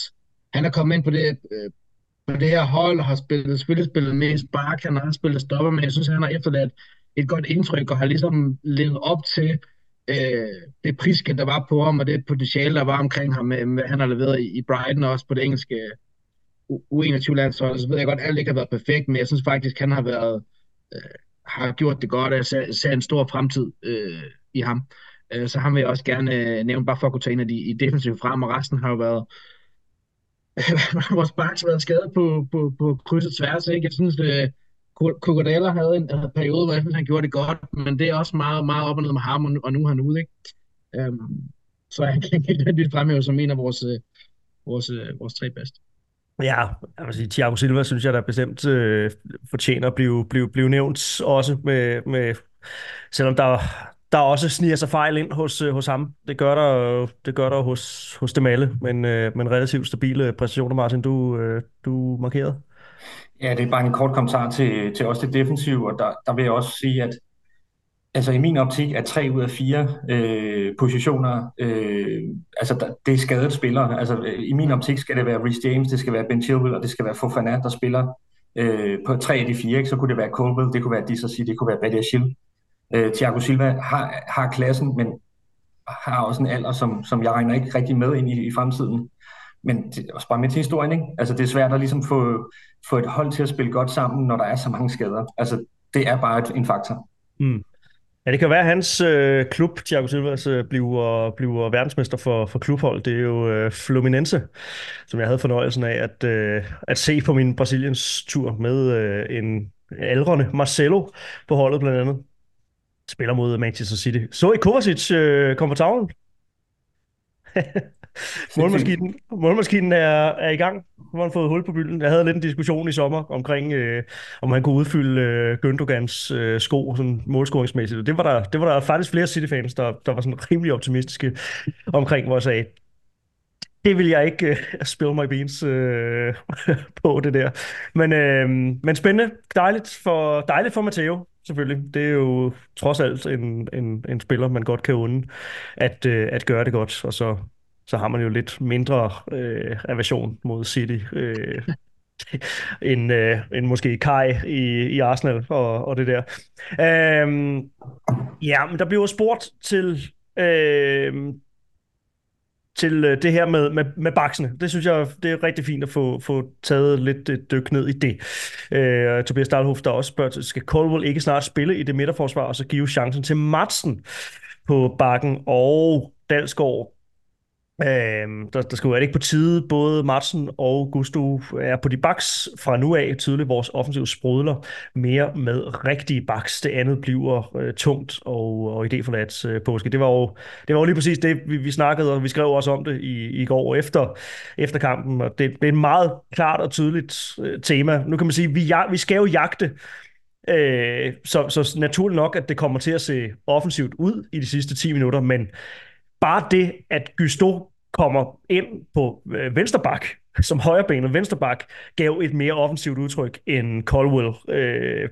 Speaker 3: han er kommet ind på det, øh, på det her hold, har spillet, spillet, spillet mest spark, han har spillet stopper, men jeg synes, han har efterladt et godt indtryk, og har ligesom levet op til øh, det priske, der var på ham, og det potentiale, der var omkring ham, øh, med, med, han har leveret i, i Brighton, og også på det engelske øh, U21-landshold. Så ved jeg godt, at alt ikke har været perfekt, men jeg synes faktisk, han har været øh, har gjort det godt, og jeg ser, ser en stor fremtid øh, i ham. Øh, så ham vil jeg også gerne øh, nævne, bare for at kunne tage en af de i defensive frem, og resten har jo været vores backs været skadet på, på, på kryds og tværs. Ikke? Jeg synes, øh, at Kukodala havde en, periode, hvor jeg synes, han gjorde det godt, men det er også meget, meget op og ned med ham, og nu, og nu er han ude. Ikke? Um, så han kan ikke rigtig fremhæve som en af vores, øh, vores, øh, vores tre bedste.
Speaker 2: Ja, jeg vil sige, Thiago Silva synes jeg, der bestemt øh, fortjener at blive, blive, blive nævnt også med, med selvom der, der også sniger sig fejl ind hos, øh, hos ham. Det gør der, det gør der hos, hos dem alle, men, øh, men relativt stabile præstationer, Martin, du, øh, du markerede.
Speaker 4: Ja, det er bare en kort kommentar til, til også det defensive, og der, der vil jeg også sige, at altså i min optik er tre ud af fire øh, positioner, øh, altså der, det er skadet spillere. Altså i min optik skal det være Rhys James, det skal være Ben Chilwell, og det skal være Fofana, der spiller øh, på tre af de fire. Ikke? Så kunne det være Colwell, det kunne være Disasi, det kunne være Badiashil. Øh, Thiago Silva har, har klassen, men har også en alder, som, som jeg regner ikke rigtig med ind i, i fremtiden. Men det er også bare med til historien, ikke? Altså det er svært at ligesom få, få et hold til at spille godt sammen, når der er så mange skader. Altså det er bare et, en faktor. Mm.
Speaker 2: Ja, det kan være, at hans øh, klub, Thiago Silvas, øh, bliver, bliver verdensmester for, for klubhold. Det er jo øh, Fluminense, som jeg havde fornøjelsen af at, øh, at se på min Brasiliens tur med øh, en aldrende Marcelo på holdet blandt andet. Spiller mod Manchester City. Så I Kovacic øh, komme på tavlen? målmaskinen, målmaskinen er, er i gang. Nu har han fået hul på bylden. Jeg havde lidt en diskussion i sommer omkring, øh, om han kunne udfylde øh, Gündogans øh, sko sådan målscoringsmæssigt. Det var, der, det var der faktisk flere City-fans, der, der var sådan rimelig optimistiske omkring, hvor jeg sagde, det vil jeg ikke uh, spille my beans uh, på, det der. Men, uh, men spændende. Dejligt for, dejligt for Matteo, selvfølgelig. Det er jo trods alt en, en, en spiller, man godt kan unde at, øh, at gøre det godt. Og så så har man jo lidt mindre øh, aversion mod City, øh, end, øh, end måske Kai i, i Arsenal og, og det der. Øhm, ja, men der bliver spurgt til, øh, til øh, det her med, med, med baksene. Det synes jeg, det er rigtig fint at få, få taget lidt et dyk ned i det. Øh, Tobias Dahlhoff, der også spørger, skal Colwell ikke snart spille i det midterforsvar, og så give chancen til Madsen på bakken, og Dalsgaard Øh, der, der skal jo være ikke på tide. Både Martin og Gusto er på de baks fra nu af. Tydeligt vores offensiv sprudler mere med rigtige baks. Det andet bliver øh, tungt og, og idéforladt øh, påske. Det var, jo, det var jo lige præcis det, vi, vi snakkede, og vi skrev også om det i, i går efter, efter kampen. Og det, det er et meget klart og tydeligt øh, tema. Nu kan man sige, vi, vi skal jo jagte Øh, så, så naturligt nok, at det kommer til at se offensivt ud i de sidste 10 minutter, men bare det, at Gusto kommer ind på øh, vensterbak, som højrebenet vensterbak, gav et mere offensivt udtryk end Colwell, øh,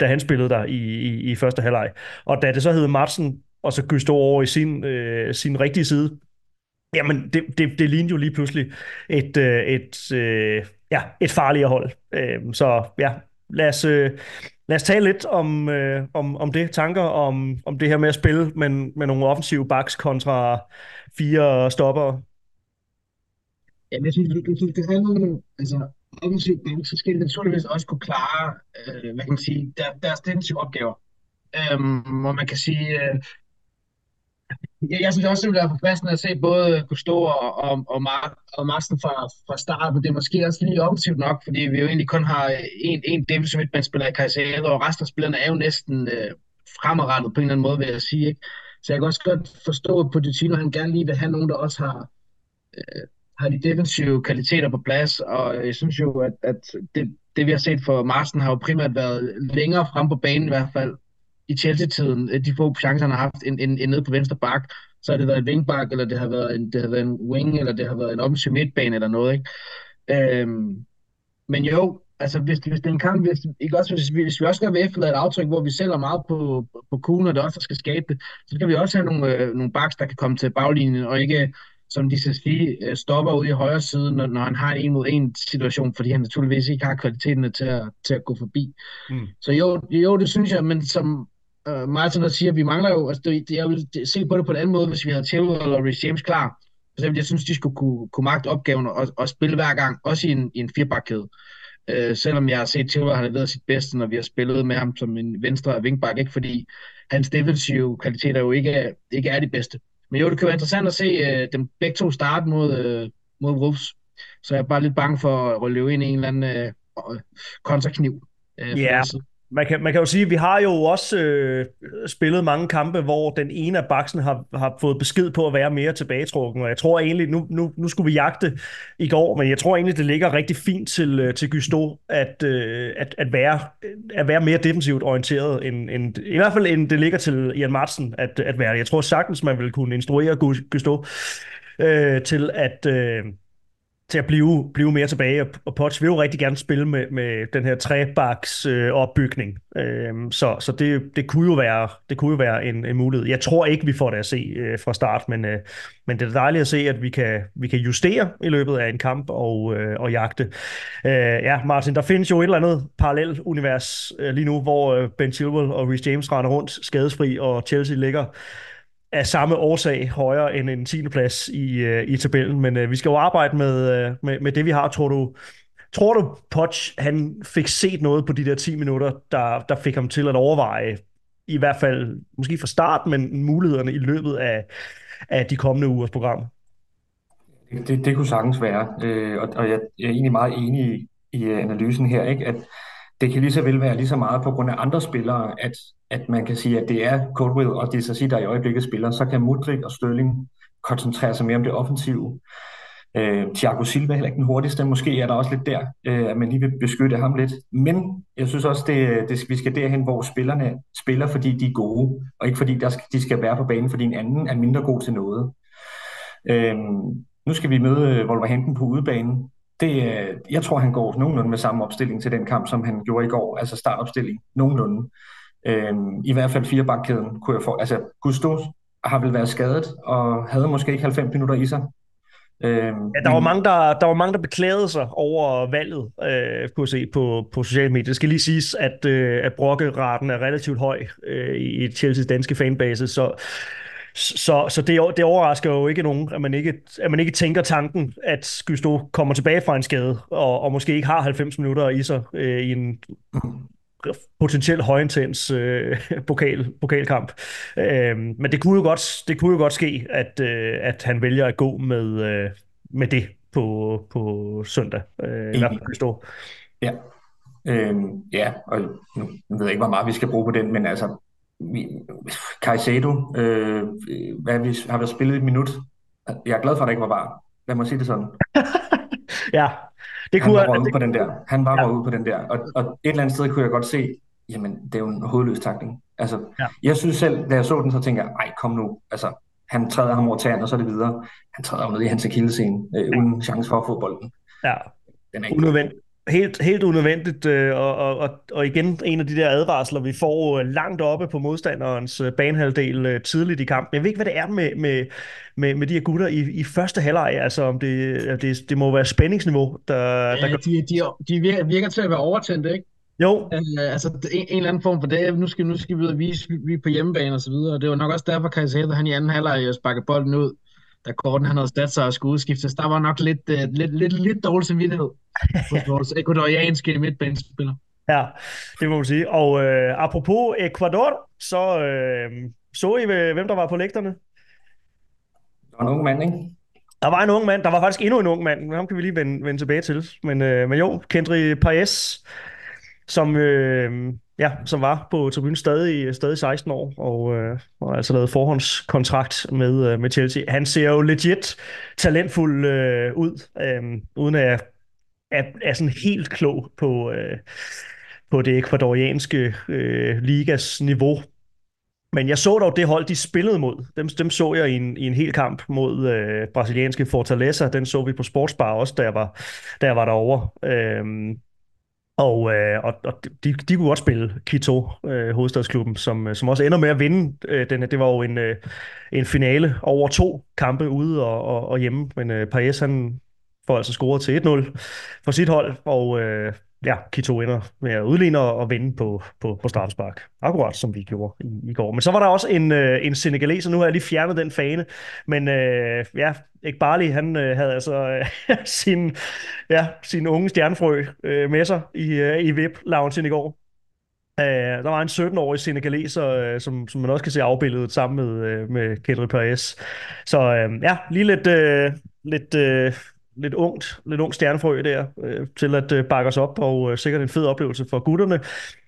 Speaker 2: da han spillede der i, i, i første halvleg. Og da det så hed Madsen, og så Gusto over i sin, øh, sin rigtige side, jamen det, det, det lignede jo lige pludselig et, øh, et, øh, ja, et farligere hold. Øh, så ja, lad os, øh, lad os tale lidt om, øh, om, om det, tanker om, om det her med at spille med, med nogle offensive backs kontra fire stopper.
Speaker 3: Ja, jeg synes, det, det, det handler om, altså, offensiv backs, så skal de naturligvis også kunne klare, øh, hvad kan man sige, der, deres defensive opgaver. Øhm, hvor man kan sige, øh, jeg, jeg synes også, det vil være forfriskende at se både Gusto og, og, og, Mark, og Marsten fra, fra start, men det er måske også lige offensivt nok, fordi vi jo egentlig kun har en, en defensive midtbanespiller i Caicedo, og resten af spillerne er jo næsten øh, fremadrettet på en eller anden måde, vil jeg sige. Ikke? Så jeg kan også godt forstå, at Pochettino han gerne lige vil have nogen, der også har, øh, har de defensive kvaliteter på plads, og jeg synes jo, at, at det, det vi har set for Marsten har jo primært været længere frem på banen i hvert fald, i Chelsea-tiden, de få chancer, han har haft end, end, end nede på venstre bak, så har det været en wingback, eller det har været en, det har været en wing, eller det har været en offensiv midtbane, eller noget, ikke? Øhm, men jo, altså hvis, hvis det er en kamp, hvis, ikke også, hvis, vi, hvis vi også skal være efterladet et aftryk, hvor vi sælger meget på, på kuglen, og det også skal skabe det, så skal vi også have nogle, øh, nogle backs, der kan komme til baglinjen, og ikke, som de skal sige, øh, stopper ud i højre side, når, når han har en mod en situation, fordi han naturligvis ikke har kvaliteten til at, til at gå forbi. Mm. Så jo, jo, det synes jeg, men som, uh, Martin der siger, at vi mangler jo, altså det, jeg vil se på det på en anden måde, hvis vi havde Chilwell og Rhys James klar. For eksempel, jeg synes, de skulle kunne, kunne magte opgaven og, og spille hver gang, også i en, i en firebakkæde. Uh, selvom jeg har set Chilwell har leveret sit bedste, når vi har spillet med ham som en venstre wingback, ikke fordi hans defensive kvaliteter jo ikke er, ikke er de bedste. Men jo, det kan være interessant at se uh, dem begge to starte mod, uh, mod Wolves. Så jeg er bare lidt bange for at løbe ind i en eller anden uh, kontrakniv.
Speaker 2: Uh, ja, man kan, man kan jo sige, at vi har jo også øh, spillet mange kampe, hvor den ene af baksen har, har fået besked på at være mere tilbagetrukken, og jeg tror egentlig, nu, nu, nu skulle vi jagte i går, men jeg tror egentlig, det ligger rigtig fint til, øh, til Gusto at, øh, at, at, være, at være mere defensivt orienteret, end, end, i hvert fald end det ligger til Ian Martsen at, at være. Jeg tror sagtens, man vil kunne instruere Gusto øh, til at... Øh, til at blive, blive mere tilbage, og Potts vil jo rigtig gerne spille med, med den her trebaks øh, opbygning. øh, så så det, det, kunne jo være, det kunne jo være en, en mulighed. Jeg tror ikke, vi får det at se øh, fra start, men, øh, men det er dejligt at se, at vi kan, vi kan justere i løbet af en kamp og, øh, og jagte. Øh, ja, Martin, der findes jo et eller andet parallel univers øh, lige nu, hvor øh, Ben Chilwell og Reece James render rundt skadesfri, og Chelsea ligger af samme årsag højere end en 10. plads i, øh, i tabellen. Men øh, vi skal jo arbejde med, øh, med, med det, vi har. Tror du, tror du Poch, han fik set noget på de der 10 minutter, der, der fik ham til at overveje, i hvert fald måske fra start, men mulighederne i løbet af, af de kommende ugers program?
Speaker 4: Det, det kunne sagtens være, øh, og, og jeg, jeg er egentlig meget enig i, i øh, analysen her, ikke? at det kan lige så vel være lige så meget på grund af andre spillere, at, at man kan sige, at det er Coldwell og det sig der i øjeblikket spiller. Så kan Mudrik og Stølling koncentrere sig mere om det offensive. Øh, Thiago Silva er heller ikke den hurtigste. Måske er der også lidt der, øh, at man lige vil beskytte ham lidt. Men jeg synes også, det, det, vi skal derhen, hvor spillerne spiller, fordi de er gode, og ikke fordi der skal, de skal være på banen, fordi en anden er mindre god til noget. Øh, nu skal vi møde øh, Wolverhampton på udebanen det, øh, jeg tror, han går nogenlunde med samme opstilling til den kamp, som han gjorde i går, altså startopstilling, nogenlunde. Øhm, I hvert fald fire bakkæden kunne jeg få. Altså, Gusto har vel været skadet, og havde måske ikke 90 minutter i sig.
Speaker 2: Øhm, ja, der var, mange, der, der var mange, der beklagede sig over valget, øh, kunne se på, på sociale medier. Det skal lige siges, at, øh, at brokkeraten er relativt høj øh, i Chelsea's danske fanbase, så så, så det, det overrasker jo ikke nogen, at man ikke, at man ikke tænker tanken, at Gusto kommer tilbage fra en skade, og, og måske ikke har 90 minutter i sig øh, i en potentielt højintens øh, pokal, pokalkamp. Øh, men det kunne jo godt, det kunne jo godt ske, at, øh, at han vælger at gå med, øh, med det på, på søndag. Øh, i hvert fald
Speaker 4: Ja. Øhm, ja, og nu ved jeg ikke, hvor meget vi skal bruge på den, men altså, vi, Caicedo, øh, hvad vi, har vi spillet et minut. Jeg er glad for, at det ikke var var. Lad mig sige det sådan.
Speaker 2: ja,
Speaker 4: det kunne han var ude på den der. Han var ja. ude på den der. Og, og et eller andet sted kunne jeg godt se, jamen, det er jo en hovedløs takling. Altså, ja. jeg synes selv, da jeg så den, så tænker jeg, ej, kom nu. Altså, han træder ham over tæren, og så er det videre. Han træder jo ned i hans akillescene, øh, uden chance for at få bolden.
Speaker 2: Ja, den er ikke unødvendigt. Helt, helt unødvendigt, øh, og, og, og, igen en af de der advarsler, vi får øh, langt oppe på modstanderens øh, banehalvdel tidligt i kampen. Jeg ved ikke, hvad det er med, med, med, med de her gutter i, i første halvleg, altså om det, det, det må være spændingsniveau, der...
Speaker 3: Ja, der de, de, de virker, virker til at være overtændt, ikke?
Speaker 2: Jo.
Speaker 3: Øh, altså en, en eller anden form for det. Nu skal, nu skal vi ud og vise, vi er på hjemmebane og så videre. Det var nok også derfor, kan jeg sige, at han i anden halvleg sparkede bolden ud da Gordon han havde stat sig og skulle udskiftes, der var nok lidt, uh, lidt, lidt, lidt dårlig samvittighed hos vores ekvadorianske midtbanespiller.
Speaker 2: Ja, det må man sige. Og øh, apropos Ecuador, så øh, så I, hvem der var på lægterne?
Speaker 4: Der var en ung mand, ikke?
Speaker 2: Der var en ung mand. Der var faktisk endnu en ung mand. Ham kan vi lige vende, vende tilbage til. Men, øh, men jo, Kendry Paes, som, øh, ja, som var på tribunen stadig, stadig 16 år, og, øh, og altså lavet forhåndskontrakt med, øh, med Chelsea. Han ser jo legit talentfuld øh, ud, øh, uden at er, er sådan helt klog på, øh, på det ekvadorianske øh, ligas niveau. Men jeg så dog det hold, de spillede mod. Dem, dem så jeg i en, i en hel kamp mod øh, brasilianske Fortaleza. Den så vi på Sportsbar også, da jeg var, da jeg var derovre. Øh, og, øh, og, og de, de kunne godt spille Quito, øh, hovedstadsklubben, som, øh, som også ender med at vinde. Øh, den, det var jo en, øh, en finale over to kampe ude og, og, og hjemme, men øh, Paez han får altså scoret til 1-0 for sit hold, og øh, ja, Kito ender med at udligne og vinde på, på, på straffespark. Akkurat som vi gjorde i, i går. Men så var der også en, øh, en senegaleser, nu har jeg lige fjernet den fane, men øh, ja, Ekbali, han øh, havde altså øh, sin, ja, sin unge stjernefrø øh, med sig i, øh, i VIP-loungen i går. Uh, der var en 17-årig senegaleser, øh, som, som man også kan se afbildet sammen med, øh, med Kendrick Perez. Så øh, ja, lige lidt, øh, lidt, øh, lidt ungt, lidt ung stjernefrø der, øh, til at øh, bakke os op, og øh, sikkert en fed oplevelse for gutterne.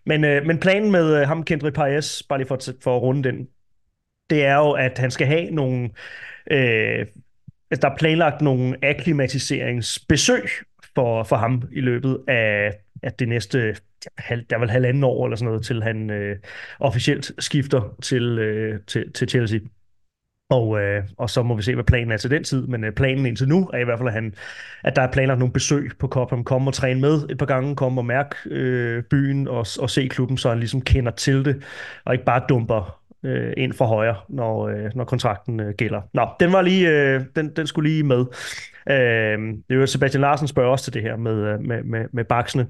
Speaker 2: Men, men planen med ham, Kendrick Paez, bare lige for, for at runde den, det er jo, at han skal have nogle... Uh, der er planlagt nogle akklimatiseringsbesøg for, for ham i løbet af, af det næste, der er vel halvanden år eller sådan noget, til han øh, officielt skifter til, øh, til, til Chelsea. Og, øh, og så må vi se, hvad planen er til den tid, men øh, planen indtil nu er i hvert fald, at, han, at der er planlagt nogle besøg på Cobham. Komme og træne med et par gange, komme og mærke øh, byen og, og se klubben, så han ligesom kender til det, og ikke bare dumper øh, ind for højre, når, øh, når kontrakten øh, gælder. Nå, den var lige, øh, den, den skulle lige med. Øh, det er jo Sebastian Larsen spørger også til det her med, øh, med, med, med baksene.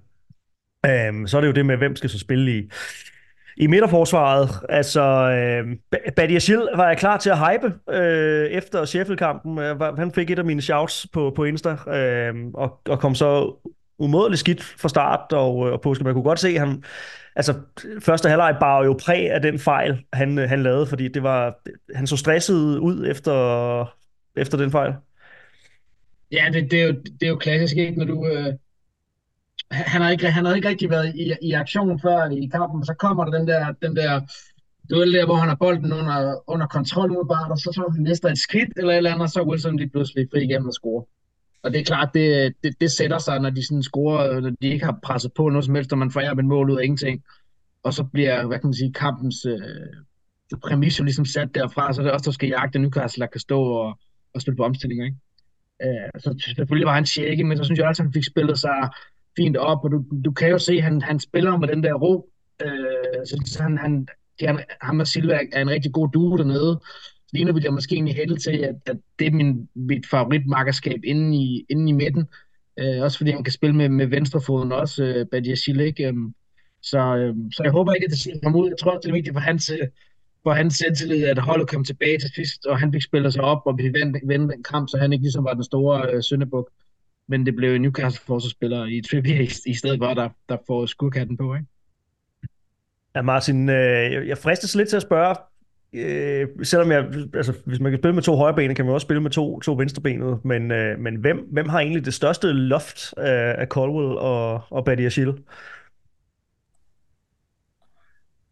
Speaker 2: Øh, så er det jo det med, hvem skal så spille i, i midterforsvaret. Altså, øh, Badiashil var jeg klar til at hype øh, efter Sheffield-kampen. Øh, han fik et af mine shouts på, på Insta, øh, og, og kom så umådeligt skidt fra start, og, øh, og påske. man kunne godt se, at han, altså, første halvleg bar jo præg af den fejl, han, øh, han lavede, fordi det var, han så stresset ud efter, efter den fejl.
Speaker 3: Ja, det, det, er, jo, det er jo klassisk, ikke? Når du, øh, han, har ikke, han har ikke rigtig været i, i aktion før i kampen, så kommer der den der, den der duel der, hvor han har bolden under, under kontrol udbart, og så så han næste et skridt eller et eller andet, og så er Wilson lige pludselig fri igennem og score. Og det er klart, det, det, det sætter sig, når de sådan scorer, når de ikke har presset på noget som helst, og man får et mål ud af ingenting. Og så bliver, hvad kan man sige, kampens øh, præmis jo ligesom sat derfra, så det er også, der skal jagte Newcastle, der kan stå og, og spille på omstillinger, ikke? Øh, så selvfølgelig var han tjekke, men så synes jeg også, at han fik spillet sig fint op, og du, du kan jo se, at han, han spiller med den der ro. Øh, så han, han, han, ham og Silva er en rigtig god duo dernede. Lige nu vil jeg måske egentlig hælde til, at, at det er min, mit favoritmarkerskab inde i, inde i midten. Øh, også fordi han kan spille med, med venstrefoden også, øh, Badia Schilek. Øh, så, øh, så jeg håber ikke, at det ser ham ud. Jeg tror, det er vigtigt for hans, for hans selvtillid, at holdet kom tilbage til sidst, og han fik spillet sig op, og vi vendte, vendte en kamp, så han ikke ligesom var den store øh, søndebuk. Men det blev Newcastle forsvarsspiller i Trippier i, i stedet for, der, der får skurkatten på, ikke?
Speaker 2: Ja, Martin, øh, jeg fristes lidt til at spørge, øh, selvom jeg, altså, hvis man kan spille med to højreben, kan man også spille med to, to venstrebenede, men, øh, men hvem, hvem har egentlig det største loft af, af Colwell og, og Buddy Achille?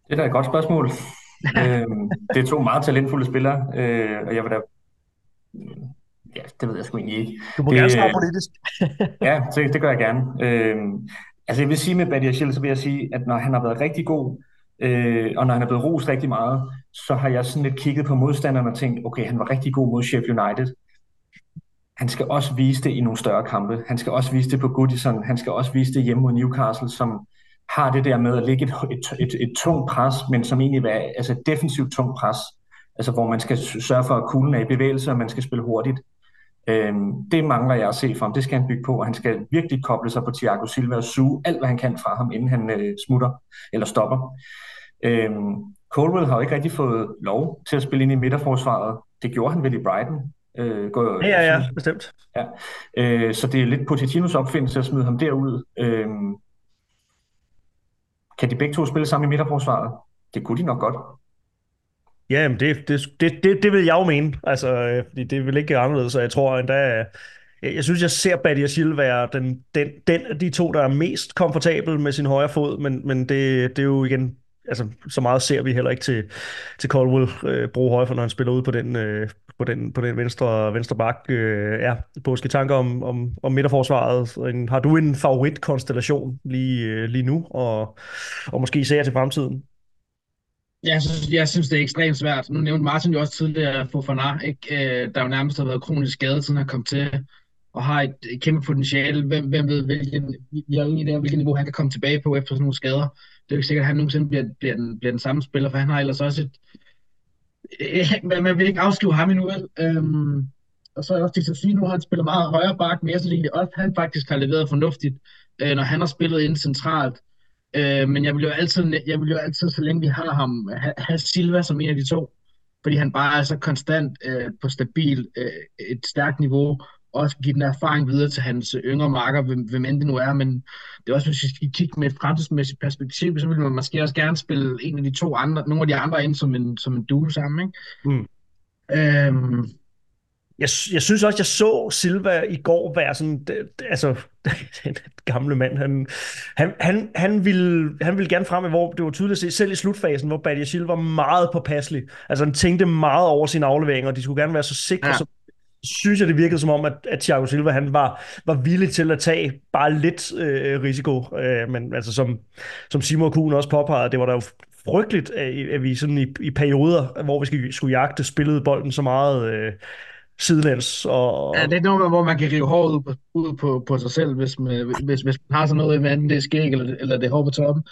Speaker 4: Det er da et godt spørgsmål. øhm, det er to meget talentfulde spillere, øh, og jeg vil da... Ja, det ved jeg sgu egentlig ikke.
Speaker 2: Du må
Speaker 4: det,
Speaker 2: gerne svare politisk.
Speaker 4: ja, det, det gør jeg gerne. Øhm, altså jeg vil sige med Buddy Achille, så vil jeg sige, at når han har været rigtig god, øh, og når han er blevet rost rigtig meget, så har jeg sådan lidt kigget på modstanderen og tænkt, okay, han var rigtig god mod Sheffield United. Han skal også vise det i nogle større kampe. Han skal også vise det på Goodison. Han skal også vise det hjemme mod Newcastle, som har det der med at ligge et, et, et, et tungt pres, men som egentlig er altså et defensivt tungt pres, altså hvor man skal sørge for, at kuglen er i bevægelse, og man skal spille hurtigt. Øhm, det mangler jeg at se for ham. Det skal han bygge på, og han skal virkelig koble sig på Thiago Silva og suge alt, hvad han kan fra ham, inden han øh, smutter eller stopper. Øhm, Colwell har jo ikke rigtig fået lov til at spille ind i midterforsvaret. Det gjorde han vel i Brighton.
Speaker 2: Øh, går, ja, ja, ja, bestemt.
Speaker 4: Ja. Øh, så det er lidt Pochettinos opfindelse at smide ham derud. Øh, kan de begge to spille sammen i midterforsvaret? Det kunne de nok godt.
Speaker 2: Ja, men det, det, det, det, det vil jeg jo mene. Altså, øh, fordi det vil ikke anderledes, så jeg tror endda... Øh, jeg, jeg synes, jeg ser Buddy Achille være den, den, den af de to, der er mest komfortabel med sin højre fod, men, men det, det er jo igen altså, så meget ser vi heller ikke til, til Caldwell øh, bruge højre, for når han spiller ud på den, øh, på den, på den venstre, venstre bak. Øh, ja, påske tanker om, om, om midterforsvaret. Har du en favoritkonstellation lige, øh, lige nu, og, og måske især til fremtiden?
Speaker 3: Jeg synes, jeg synes, det er ekstremt svært. Nu nævnte Martin jo også tidligere Fofana, ikke? Øh, der jo nærmest har været kronisk skadet, siden han kom til, og har et, kæmpe potentiale. Hvem, hvem ved, hvilken, vi har der, idé niveau han kan komme tilbage på efter sådan nogle skader. Det er jo ikke sikkert, at han nogensinde bliver, bliver, den, bliver den samme spiller, for han har ellers også et... Øh, men man vil ikke afskrive ham endnu, vel? Øhm, og så er også til at sige, nu har han spillet meget højere bak, men jeg synes egentlig også, at han faktisk har leveret fornuftigt, øh, når han har spillet ind centralt. Øh, men jeg vil jo altid, jeg vil jo altid, så længe vi har ham, have, have Silva som en af de to, fordi han bare er så konstant øh, på stabil, øh, et stærkt niveau, og også give den erfaring videre til hans yngre marker, hvem end det nu er, men det er også, hvis vi skal kigge med et fremtidsmæssigt perspektiv, så vil man måske også gerne spille en af de to andre, nogle af de andre ind som en, som en duo sammen, ikke? Mm. Øhm,
Speaker 2: jeg, jeg synes også, jeg så Silva i går være sådan, det, altså, den gamle mand, han, han, han, han, ville, han ville gerne frem, hvor det var tydeligt at se, selv i slutfasen, hvor Badia Silva var meget påpasselig. Altså, han tænkte meget over sine afleveringer, og de skulle gerne være så sikre, ja. så synes jeg, det virkede som om, at, at Thiago Silva han var, var villig til at tage bare lidt øh, risiko. Øh, men altså, som, som Simon Kuhn også påpegede, det var der jo frygteligt, at, at vi sådan i, i perioder, hvor vi skulle, skulle jagte, spillede bolden så meget øh, sidelæns. Og...
Speaker 3: Ja, det er noget, hvor man kan rive håret ud på, ud på, på sig selv, hvis man, hvis, hvis man har sådan noget i vandet, det er skæg, eller, eller det er hår på toppen.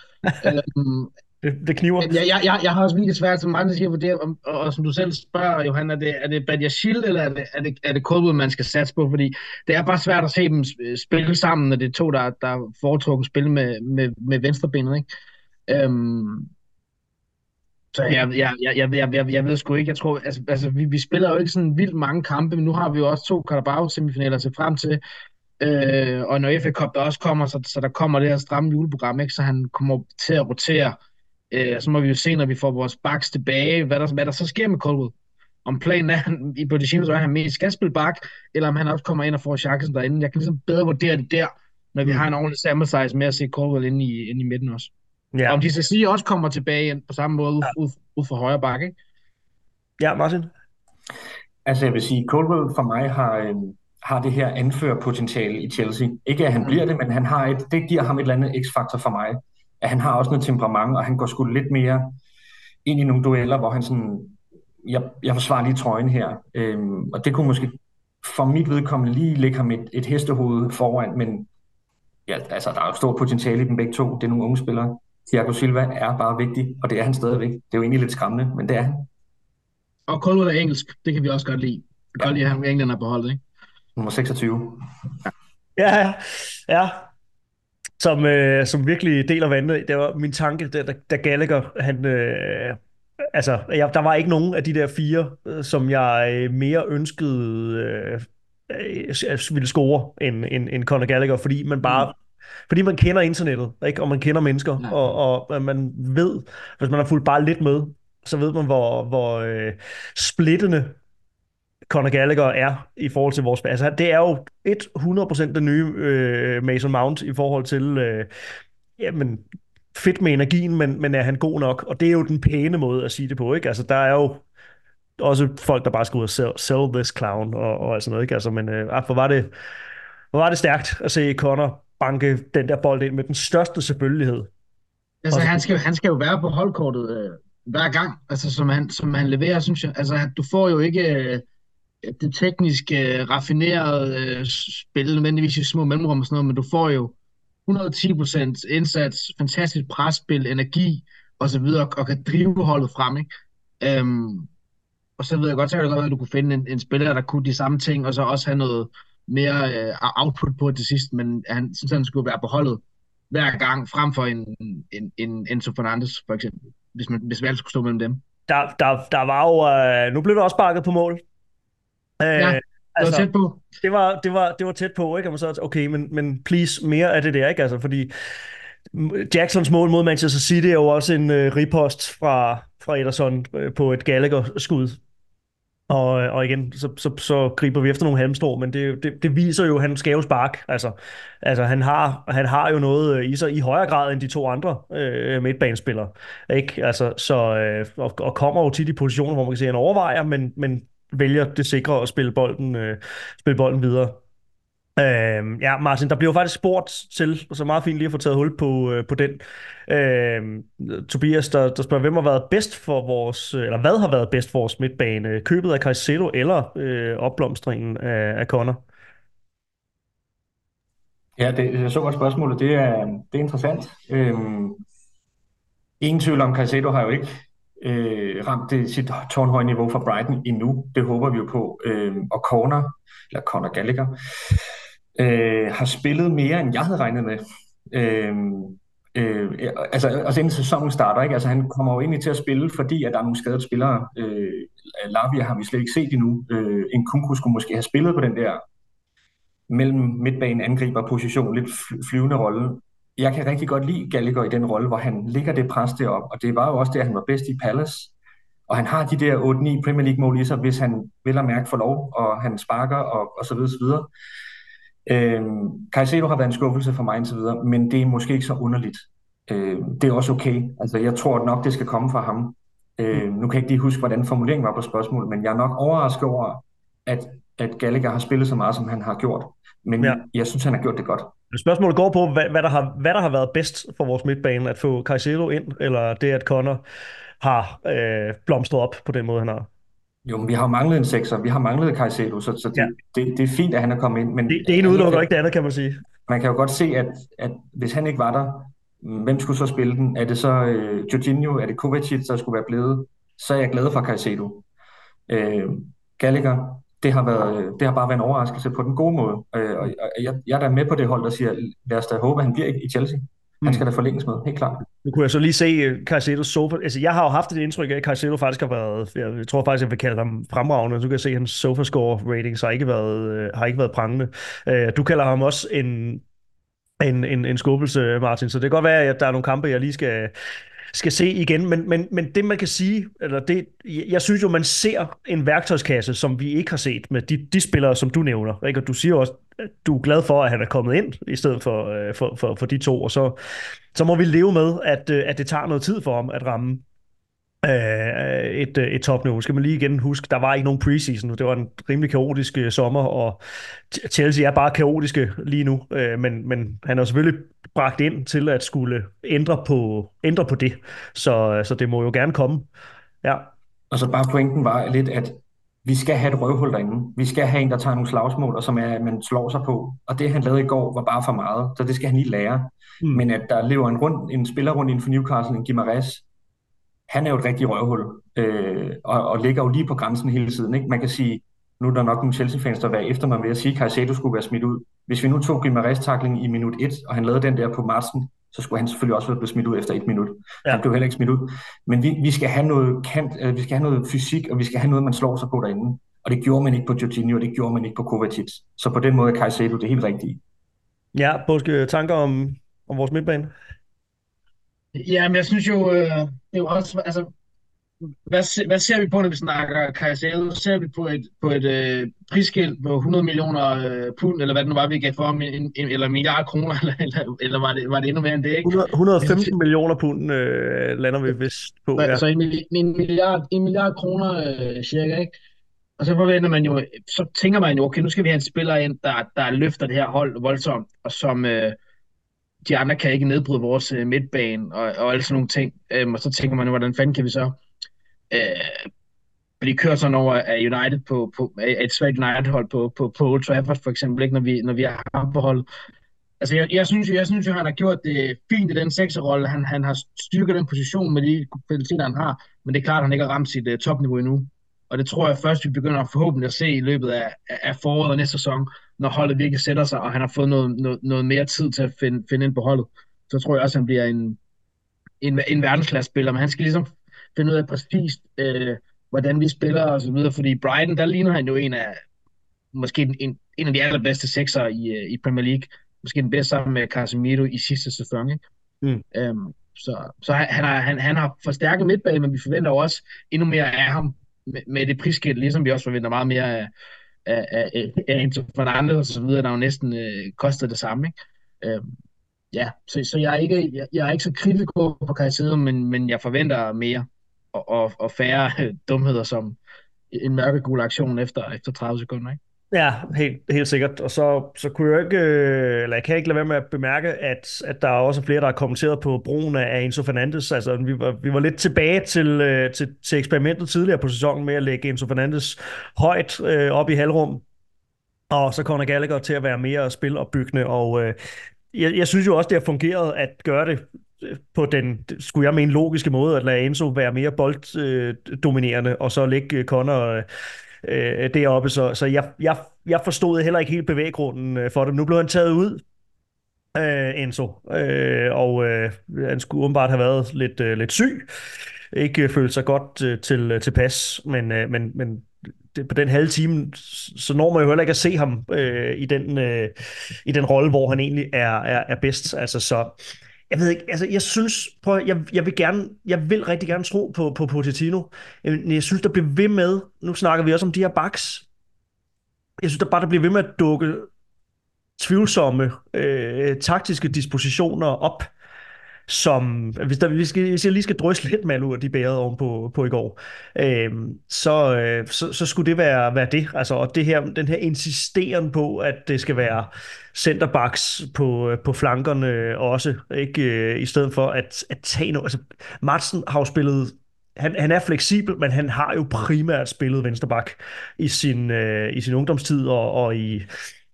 Speaker 2: um, det, det kniver.
Speaker 3: Jeg, jeg, jeg, jeg har også virkelig svært, som mange siger, vurdere, om, og, og som du selv spørger, Johan, er det, er det Badiashil, eller er det, er det, er det Colwood, man skal satse på? Fordi det er bare svært at se dem spille sammen, når det er to, der, der foretrukken spil med, med, med venstrebenet, ikke? Um, så jeg, jeg, jeg, jeg, jeg, jeg, jeg ved sgu ikke, jeg tror, altså, altså vi, vi spiller jo ikke sådan vildt mange kampe, men nu har vi jo også to Carabao-semifinaler til frem til, øh, og når FA Cup der også kommer, så, så der kommer det her stramme juleprogram, ikke, så han kommer til at rotere, øh, så må vi jo se, når vi får vores backs tilbage, hvad der, hvad der så sker med Colwood. Om planen er, han, i Pochettino, så er han mest skal spille bak, eller om han også kommer ind og får chancen derinde. Jeg kan ligesom bedre vurdere det der, når vi mm. har en ordentlig sample size med at se Colwood inde i, inde i midten også. Ja. Om de så sige også kommer tilbage ind på samme måde ja. ud, ud for højre bakke, ikke?
Speaker 2: Ja, Martin?
Speaker 4: Altså jeg vil sige, Colwell for mig har, øh, har det her anførerpotentiale i Chelsea. Ikke at han mm. bliver det, men han har et, det giver ham et eller andet x-faktor for mig. At han har også noget temperament, og han går sgu lidt mere ind i nogle dueller, hvor han sådan, jeg, jeg forsvarer lige trøjen her. Øhm, og det kunne måske for mit vedkommende lige lægge ham et, et hestehoved foran, men ja, altså, der er jo stort potentiale i dem begge to. Det er nogle unge spillere. Thiago Silva er bare vigtig, og det er han stadigvæk. Det er jo egentlig lidt skræmmende, men det er han.
Speaker 3: Og Colwell er engelsk, det kan vi også godt lide. Vi kan ja. godt lide, at han englænder på holdet, ikke?
Speaker 4: Nummer 26.
Speaker 2: Ja, ja, ja. Som, øh, som virkelig deler vandet. Det var min tanke, da, da Gallagher, han, øh, altså, jeg, der var ikke nogen af de der fire, øh, som jeg øh, mere ønskede øh, øh, ville score end, end, end Conor Gallagher, fordi man bare mm. Fordi man kender internettet, ikke? og man kender mennesker, ja. og, og man ved, hvis man har fulgt bare lidt med, så ved man, hvor, hvor øh, splittende Conor Gallagher er i forhold til vores... Altså, det er jo 100% den nye øh, Mason Mount i forhold til... Øh, jamen, fedt med energien, men, men er han god nok? Og det er jo den pæne måde at sige det på, ikke? Altså, der er jo også folk, der bare skal ud og sell, sell this clown og, og sådan noget, ikke? Altså, men øh, ah, hvor var det... Hvor var det stærkt at se Conor banke den der bold ind med den største selvfølgelighed.
Speaker 3: Altså, han skal, han skal jo være på holdkortet øh, hver gang, altså, som, han, som han leverer, synes jeg. Altså, du får jo ikke øh, det tekniske, øh, raffinerede øh, spil, nødvendigvis i små mellemrum og sådan noget, men du får jo 110% indsats, fantastisk presspil, energi og så videre, og kan drive holdet frem, ikke? Øhm, og så ved jeg godt, så kan det godt være, at du kunne finde en, en spiller, der kunne de samme ting, og så også have noget, mere øh, output på til sidst, men han synes, han skulle være på holdet hver gang, frem for en, en, en Enzo Fernandes, for eksempel, hvis, man, hvis vi altid skulle stå mellem dem.
Speaker 2: Der, der, der var jo, øh, nu blev der også bakket på mål.
Speaker 3: Øh, ja, det var altså, tæt på.
Speaker 2: Det var, det var, det var tæt på, ikke? Og man så, okay, men, men please, mere af det der, ikke? Altså, fordi Jacksons mål mod Manchester City er jo også en øh, ripost fra, fra Ederson øh, på et Gallagher-skud, og, øh, og igen, så, så, så griber vi efter nogle halmstrå, men det, det, det viser jo, at han skal jo spark. Altså, altså han, har, han har jo noget øh, i sig i højere grad end de to andre øh, midtbanespillere. Ikke? Altså, så, øh, og, og kommer jo tit i positioner, hvor man kan se, at han overvejer, men, men vælger det sikre at spille bolden, øh, spille bolden videre. Øh, ja, Martin, der bliver faktisk spurgt til, og så meget fint lige at få taget hul på, øh, på den. Øh, Tobias, der, der spørger, hvem har været bedst for vores, øh, eller hvad har været bedst for vores midtbane? Købet af Caicedo eller øh, opblomstringen af, af Connor?
Speaker 4: Ja, det, jeg så godt spørgsmålet. Det er, det er interessant. Øhm, ingen tvivl om, Caicedo har jo ikke øh, ramt det, sit tårnhøje niveau for Brighton endnu. Det håber vi jo på. Øhm, og Corner, eller Conor Gallagher, øh, har spillet mere, end jeg havde regnet med. Øh, øh, altså, altså inden sæsonen starter, ikke? Altså, han kommer jo egentlig til at spille, fordi at der er nogle skadede spillere. Øh, Lavia har vi slet ikke set endnu. Øh, en Kunku skulle måske have spillet på den der mellem midtbane angriber position, lidt flyvende rolle. Jeg kan rigtig godt lide Gallagher i den rolle, hvor han ligger det pres derop, og det var jo også det, at han var bedst i Palace. Og han har de der 8-9 Premier League mål i sig, hvis han vil at mærke for lov, og han sparker, og, og så videre, så videre. Øhm, Caicedo har været en skuffelse for mig indtil videre, men det er måske ikke så underligt. Øhm, det er også okay. Altså, jeg tror nok, det skal komme fra ham. Øhm, nu kan jeg ikke lige huske, hvordan formuleringen var på spørgsmålet, men jeg er nok overrasket over, at, at Gallagher har spillet så meget, som han har gjort. Men ja. jeg synes, han har gjort det godt.
Speaker 2: Spørgsmålet går på, hvad, hvad, der har, hvad der har været bedst for vores midtbane, at få Caicedo ind, eller det, at Connor har øh, blomstret op på den måde, han har.
Speaker 4: Jo, men vi har manglet en sekser, vi har manglet Caicedo, så, så det, ja. det, det er fint, at han er kommet ind. Men
Speaker 2: det, det ene udelukker ikke det andet, kan man sige.
Speaker 4: Man kan jo godt se, at, at hvis han ikke var der, hvem skulle så spille den? Er det så øh, Jorginho, er det Kovacic, der skulle være blevet? Så er jeg glad for Caicedo. Øh, Gallagher, det har, været, det har bare været en overraskelse på den gode måde. Øh, og jeg, jeg er da med på det hold, der siger, lad os da håbe, at han bliver i Chelsea. Han mm. skal da forlænges med, helt klart.
Speaker 2: Nu kunne jeg så lige se øh, Caicedo's sofa. Altså, jeg har jo haft et indtryk af, at Caicedo faktisk har været, jeg tror faktisk, jeg vil kalde ham fremragende. Du kan se, at hans sofa score ratings har ikke været, øh, har ikke været prangende. Øh, du kalder ham også en, en, en, en skubbelse, Martin. Så det kan godt være, at der er nogle kampe, jeg lige skal, skal se igen. Men, men, men det, man kan sige, eller det, jeg synes jo, man ser en værktøjskasse, som vi ikke har set med de, de spillere, som du nævner. Ikke? Og du siger også, at du er glad for, at han er kommet ind, i stedet for, øh, for, for, for de to. Og så, så må vi leve med, at, øh, at det tager noget tid for ham at ramme øh, et, et topniveau. Skal man lige igen huske, der var ikke nogen preseason. Det var en rimelig kaotisk sommer, og Chelsea er bare kaotiske lige nu. men, men han er selvfølgelig bragt ind til at skulle ændre på, ændre på det. Så, så det må jo gerne komme. Ja.
Speaker 4: Og så bare pointen var lidt, at vi skal have et røvhul derinde. Vi skal have en, der tager nogle slagsmål, og som er, man slår sig på. Og det, han lavede i går, var bare for meget, så det skal han lige lære. Mm. Men at der lever en, rund, en spiller rundt inden for Newcastle, en Gimares, han er jo et rigtigt røvhul, øh, og, og ligger jo lige på grænsen hele tiden. Ikke? Man kan sige, nu er der nok nogle Chelsea-fans, der vil efter mig ved at sige, at Caicedo skulle være smidt ud. Hvis vi nu tog Gimares takling i minut 1, og han lavede den der på Marsen, så skulle han selvfølgelig også være blevet smidt ud efter et minut. Ja. Han blev heller ikke smidt ud. Men vi, vi skal have noget kant, øh, vi skal have noget fysik, og vi skal have noget, man slår sig på derinde. Og det gjorde man ikke på Jorginho, og det gjorde man ikke på Kovacic. Så på den måde er Caicedo det helt rigtige.
Speaker 2: Ja, Boske, tanker om, om vores midtbane?
Speaker 3: Ja, men jeg synes jo, øh, det er jo også, altså, hvad, hvad ser vi på, når vi snakker Caicedo? Ser vi på et, på et øh, prisskilt på 100 millioner øh, pund, eller hvad det nu var, vi gav for ham, en, en, eller milliard kroner, eller, eller, eller var, det, var det endnu mere end det, ikke?
Speaker 2: 100, 115 synes, millioner pund øh, lander vi vist på,
Speaker 3: ja. Så en, en, milliard, en milliard kroner øh, cirka, ikke? Og så forventer man jo, så tænker man jo, okay, nu skal vi have en spiller ind, der, der løfter det her hold voldsomt, og som øh, de andre kan ikke nedbryde vores øh, midtbane, og, og alle sådan nogle ting. Øhm, og så tænker man, hvordan fanden kan vi så øh, blive kørt sådan over af United på, på af et svært United-hold på, på, på Old Trafford for eksempel, ikke, når vi, når vi har ham på hold. Altså, jeg, jeg, synes, jeg synes jo, han har gjort det fint i den sekserrolle. Han, han har styrket den position med de kvaliteter, han har, men det er klart, at han ikke har ramt sit uh, topniveau endnu. Og det tror jeg først, vi begynder forhåbentlig at se i løbet af, af foråret og næste sæson, når holdet virkelig sætter sig, og han har fået noget, noget, noget mere tid til at finde, finde ind på holdet. Så tror jeg også, at han bliver en, en, en verdensklasse-spiller, men han skal ligesom finde ud af præcis, øh, hvordan vi spiller og så videre, fordi Brighton, der ligner han jo en af, måske en, en af de allerbedste sekser i, øh, i Premier League, måske den bedste sammen med Casemiro i sidste sæson, ikke? Mm. Øhm, så så han, har, han, han har forstærket midtbanen, men vi forventer også endnu mere af ham med, med det prisskilt, ligesom vi også forventer meget mere af, af, af, af Enzo Fernandez og så videre, der jo næsten øh, koster det samme. Ikke? Øh, ja, så, så jeg, er ikke, jeg, jeg er ikke så kritisk på, på Caicedo, men, men jeg forventer mere og, og, og færre øh, dumheder som en mørkegul aktion efter, efter 30 sekunder. Ikke?
Speaker 2: Ja, helt, helt sikkert. Og så, så kunne jeg ikke, øh, eller jeg kan ikke lade være med at bemærke, at, at der er også flere, der har kommenteret på brugen af Enzo Fernandes. Altså, vi var, vi var lidt tilbage til, øh, til, til eksperimentet tidligere på sæsonen med at lægge Enzo Fernandes højt øh, op i halvrum. Og så kommer Gallagher til at være mere spilopbyggende, og øh, jeg, jeg synes jo også, det har fungeret at gøre det øh, på den, skulle jeg mene, logiske måde, at lade Enzo være mere bolddominerende, øh, og så lægge Connor øh, deroppe, så, så jeg, jeg, jeg forstod heller ikke helt bevæggrunden øh, for dem. Nu blev han taget ud, øh, Enzo, øh, og øh, han skulle åbenbart have været lidt, øh, lidt syg, ikke øh, følt sig godt øh, til, til tilpas, men, øh, men, men det, på den halve time, så når man jo heller ikke at se ham øh, i den, øh, i den rolle, hvor han egentlig er, er, er bedst. Altså, så jeg ved ikke, altså jeg synes, prøv, jeg, jeg vil gerne, jeg vil rigtig gerne tro på, på Pochettino, øhm, men jeg synes, der bliver ved med, nu snakker vi også om de her backs, jeg synes, der bare der bliver ved med at dukke tvivlsomme øh, taktiske dispositioner op, som, hvis, der, hvis, jeg, hvis jeg lige skal drysse lidt mal ud af de bærede oven på, på i går, øh, så, øh, så, så skulle det være, være det. Altså, og det her, den her insisteren på, at det skal være centerbacks på, øh, på flankerne også, ikke øh, i stedet for at, at tage noget. Altså, Madsen har jo spillet han, han er fleksibel, men han har jo primært spillet vensterbak i sin, øh, i sin ungdomstid og, og i,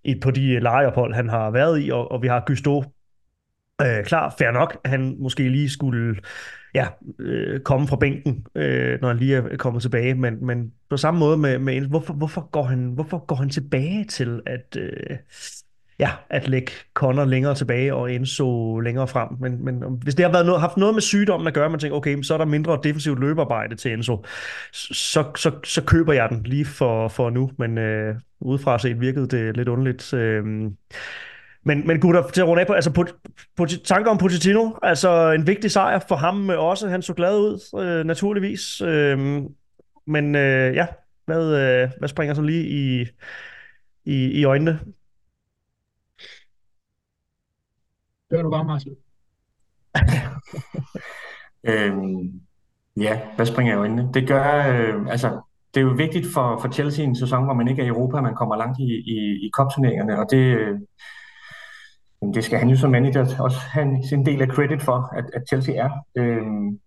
Speaker 2: i, på de lejeophold, han har været i, og, og vi har Gusto øh, klar, fair nok, at han måske lige skulle ja, øh, komme fra bænken, øh, når han lige er kommet tilbage, men, men på samme måde med, med hvorfor, hvorfor, går han, hvorfor går han tilbage til at, øh, ja, at lægge Connor længere tilbage og Enzo længere frem. Men, men hvis det har været noget, haft noget med sygdommen at gøre, man tænker, okay, så er der mindre defensivt løbearbejde til Enzo, så, så, så køber jeg den lige for, for nu, men øh, udefra set virkede det lidt underligt. Øh, men, men gutter, til at runde af på, altså på, på, tanker om Pochettino, altså en vigtig sejr for ham også, han så glad ud, øh, naturligvis. Øh, men øh, ja, hvad, øh, hvad springer så lige i, i, i øjnene?
Speaker 3: Gør du bare, Marcel.
Speaker 4: øhm, ja, hvad springer i øjnene? Det gør, øh, altså, det er jo vigtigt for, for Chelsea en sæson, hvor man ikke er i Europa, man kommer langt i, i, i kopturneringerne, og det, øh, Jamen, det skal han jo som manager også have sin del af credit for, at, at Chelsea er. Øhm,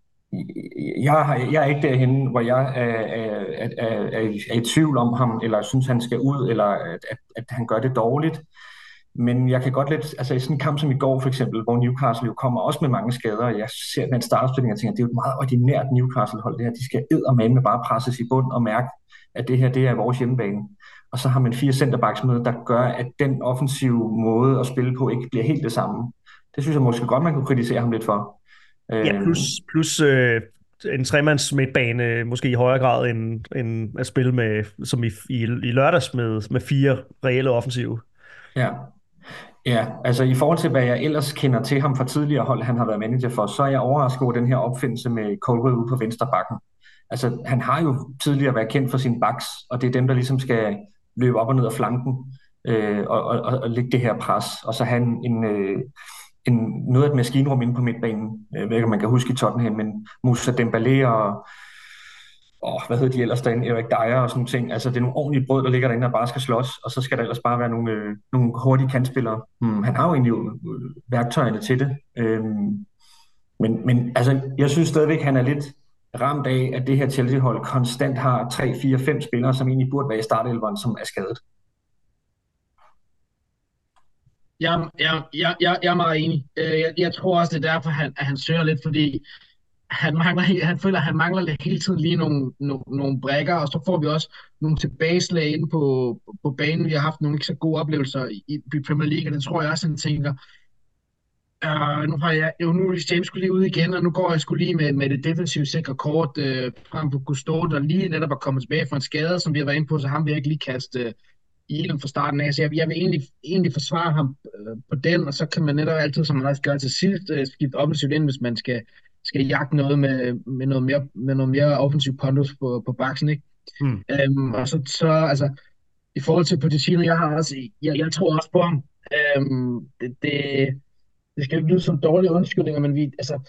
Speaker 4: jeg, jeg er ikke derhen, hvor jeg er, er, er, er, er i tvivl om ham, eller synes, han skal ud, eller at, at, at han gør det dårligt. Men jeg kan godt lidt, altså i sådan en kamp som i går for eksempel, hvor Newcastle jo kommer også med mange skader, og jeg ser den startopstilling og tænker, det er jo et meget ordinært Newcastle-hold det her. De skal med bare presses i bund og mærke, at det her det er vores hjemmebane og så har man fire centerbacks med, der gør, at den offensive måde at spille på ikke bliver helt det samme. Det synes jeg måske godt, man kunne kritisere ham lidt for.
Speaker 2: Ja, plus, plus øh, en tremands midtbane måske i højere grad end, end at spille med, som i, i, i lørdags med, med fire reelle offensive.
Speaker 4: Ja. Ja, altså i forhold til, hvad jeg ellers kender til ham fra tidligere hold, han har været manager for, så er jeg overrasket over den her opfindelse med Colwell ude på venstre bakken. Altså, han har jo tidligere været kendt for sin baks, og det er dem, der ligesom skal løbe op og ned af flanken øh, og, og, og, og lægge det her pres, og så have en, en, øh, en, noget af et maskinrum inde på midtbanen. Øh, jeg ved ikke, om man kan huske i Tottenham, men Musa Dembélé og, og hvad hedder de ellers derinde, Erik Dyer og sådan ting. Altså, det er nogle ordentlige brød, der ligger derinde, der bare skal slås, og så skal der ellers bare være nogle, øh, nogle hurtige kantspillere. Hmm, han har jo egentlig øh, værktøjerne til det. Øhm, men, men altså, jeg synes stadigvæk, han er lidt ramt af, at det her Chelsea-hold konstant har 3, 4, 5 spillere, som egentlig burde være i startelveren, som er skadet.
Speaker 3: Jeg, jeg, jeg, jeg, jeg er meget enig. Øh, jeg, jeg tror også, det er derfor, han, at han søger lidt, fordi han, mangler, han føler, at han mangler hele tiden lige nogle, nogle, nogle brækker, og så får vi også nogle tilbageslag inde på, på banen. Vi har haft nogle ikke så gode oplevelser i, i Premier League, og det tror jeg også, han tænker, Uh, nu har jeg jo nu James skulle lige ud igen, og nu går jeg skulle lige med, med det defensive sikre kort uh, frem på Gusto, der lige netop er kommet tilbage fra en skade, som vi har været inde på, så ham vil jeg ikke lige kaste uh, i ilden fra starten af. Så jeg, jeg vil egentlig, egentlig forsvare ham uh, på den, og så kan man netop altid, som man også gør til sidst, uh, skifte offensivt ind, hvis man skal, skal jagte noget med, med, noget mere, med noget mere offensiv pondus på, på baksen. Ikke? Mm. Um, og så, så altså, i forhold til Pochettino, jeg har også, jeg, jeg tror også på ham. Um, det, det det skal ikke lyde som dårlige undskyldninger, men vi, altså,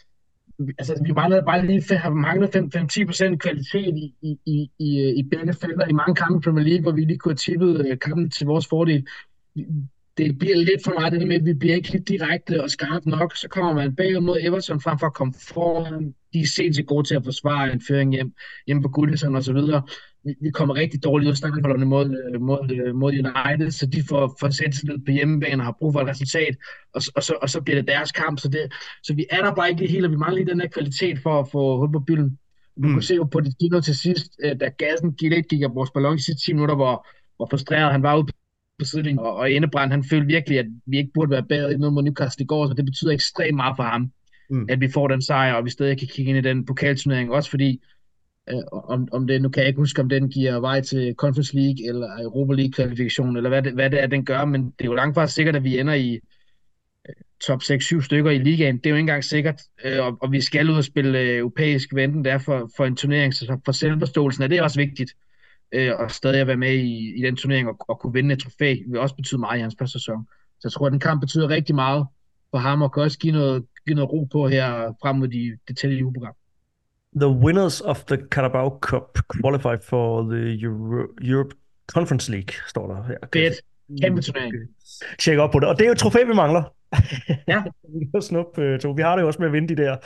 Speaker 3: altså, vi mangler bare lige har manglet 5-10% kvalitet i, i, i, i, øh, i begge felter i mange kampe i Premier League, hvor vi lige kunne have tippet øh, kampen til vores fordel. Det bliver lidt for meget det med, at vi bliver ikke lidt direkte og skarpt nok. Så kommer man bagud mod Everton frem for at komme foran. De er sindssygt gode til at forsvare en føring hjem, hjem på Goodison og så videre vi, vi kommer rigtig dårligt ud af startholderne mod, øh, mod, øh, mod United, så de får, får selvtillid på hjemmebane og har brug for et resultat, og, og, så, og så bliver det deres kamp. Så, det, så vi er der bare ikke helt, og vi mangler lige den her kvalitet for at få hul på bylden. Du mm. kunne se jo på det dino til sidst, øh, da gassen gik lidt, gik af vores ballon i sidste 10 minutter, hvor, hvor frustreret han var ude på sidelinjen, og, og Endebrand, han følte virkelig, at vi ikke burde være bedre i noget mod Newcastle i går, så det betyder ekstremt meget for ham, mm. at vi får den sejr, og vi stadig kan kigge ind i den pokalturnering, også fordi Øh, om, om det, nu kan jeg ikke huske, om den giver vej til Conference League eller Europa League kvalifikation, eller hvad det, hvad det er, den gør, men det er jo langt fra sikkert, at vi ender i øh, top 6-7 stykker i ligaen. Det er jo ikke engang sikkert, øh, og, og vi skal ud og spille øh, europæisk venten der for, for en turnering, så for selvforståelsen er det også vigtigt, øh, og stadig at være med i, i den turnering og, og kunne vinde et trofæ, vil også betyde meget i hans første sæson. Så jeg tror, at den kamp betyder rigtig meget for ham, og kan også give noget, give noget ro på her frem mod de, det tætte juleprogram.
Speaker 2: The winners of the Carabao Cup qualify for the Euro Europe Conference League, står der her.
Speaker 3: Fedt. Kæmpe turnering.
Speaker 2: Tjek op på det. Og det er jo et trofæ, vi mangler.
Speaker 3: Ja.
Speaker 2: Snup, øh, to. Vi har det jo også med at vinde de der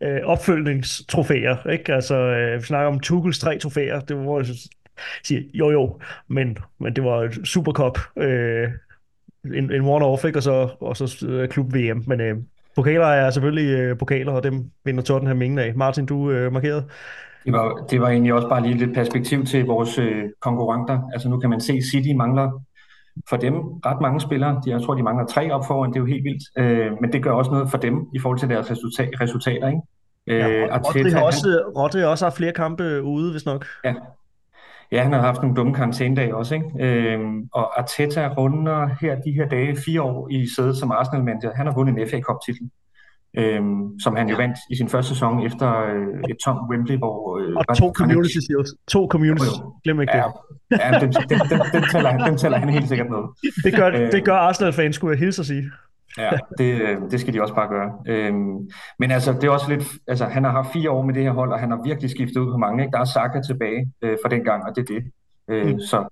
Speaker 2: øh, opfølgningstrofæer. Ikke? Altså, øh, vi snakker om Tuchels tre trofæer. Det var, jeg sige, jo jo, men, men det var Supercup, øh, en, en one-off, ikke? og så, og så øh, klub VM. Men øh, Pokaler er selvfølgelig øh, pokaler, og dem vinder Tottenham ingen af. Martin, du øh, markerede.
Speaker 4: Det var, det var egentlig også bare lige lidt perspektiv til vores øh, konkurrenter. Altså nu kan man se, at City mangler for dem ret mange spillere. De, jeg tror, de mangler tre op foran. Det er jo helt vildt. Øh, men det gør også noget for dem i forhold til deres resultat, resultater. Ikke?
Speaker 2: Øh, ja, Rodri har også, Rodri også har flere kampe ude, hvis nok.
Speaker 4: Ja, Ja, han har haft nogle dumme karantænedage også, ikke? Øhm, og Arteta runder her de her dage fire år i sædet som Arsenal-manager. Han har vundet en FA Cup-titel, øhm, som han jo vandt i sin første sæson efter øh, et tomt Wembley, hvor...
Speaker 2: Øh, og to community shields. To community Glem ikke
Speaker 4: ja, det. Ja, den, den, den, den, tæller, han, den tæller han helt sikkert med.
Speaker 2: Det gør, øh, det gør Arsenal-fans, skulle jeg hilse at sige.
Speaker 4: Ja, det, det skal de også bare gøre. Øhm, men altså, det er også lidt, altså, han har haft fire år med det her hold, og han har virkelig skiftet ud på mange. Ikke? Der er Saka tilbage øh, fra den gang, og det er det. Øh, mm. Så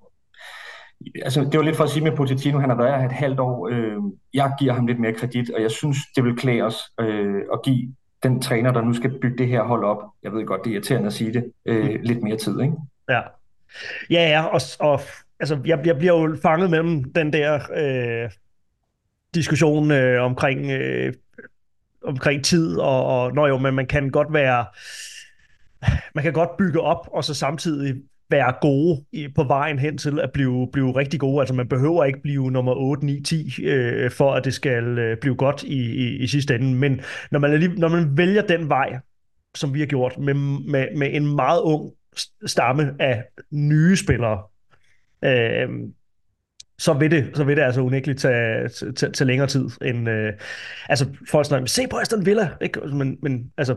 Speaker 4: altså, det var lidt for at sige med Pochettino, han har været her et halvt år. Øh, jeg giver ham lidt mere kredit, og jeg synes, det vil klæde os øh, at give den træner, der nu skal bygge det her hold op, jeg ved godt, det er irriterende at sige det, øh, mm. lidt mere tid. Ikke?
Speaker 2: Ja, ja, ja og, og altså, jeg, jeg bliver jo fanget mellem den der... Øh diskussion øh, omkring, øh, omkring tid, og, og når jo, men man kan godt være, man kan godt bygge op, og så samtidig være gode på vejen hen til at blive, blive rigtig gode. Altså man behøver ikke blive nummer 8, 9, 10, øh, for at det skal øh, blive godt i, i, i sidste ende. Men når man, lige, når man vælger den vej, som vi har gjort, med, med, med en meget ung stamme af nye spillere, øh, så vil det, så vil det altså unægteligt tage, tage, tage længere tid end... Øh, altså, folk snakker, se på Aston Villa, ikke? Men, men altså,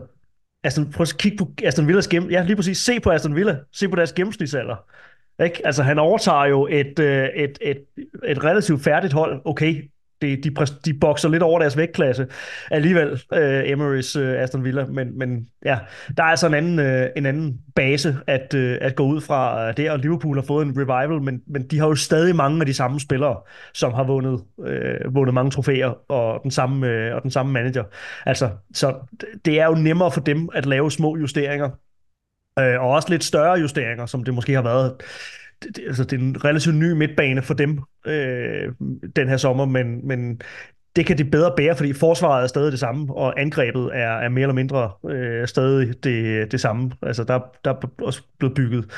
Speaker 2: Aston, prøv at kigge på Aston Villas gennem... Ja, lige præcis. Se på Aston Villa. Se på deres gennemsnitsalder. Ikke? Altså, han overtager jo et, øh, et, et, et relativt færdigt hold. Okay, de, de, de bokser lidt over deres vægtklasse alligevel, øh, uh, Emery's uh, øh, Aston Villa, men, men ja, der er altså en anden, uh, en anden base at, uh, at gå ud fra der, og Liverpool har fået en revival, men, men de har jo stadig mange af de samme spillere, som har vundet, uh, vundet mange trofæer, og den, samme, uh, og den samme manager. Altså, så det er jo nemmere for dem at lave små justeringer, uh, og også lidt større justeringer, som det måske har været det, altså, det er en relativt ny midtbane for dem øh, den her sommer, men, men det kan de bedre bære, fordi forsvaret er stadig det samme, og angrebet er, er mere eller mindre øh, stadig det, det samme. Altså, der, der er også blevet bygget,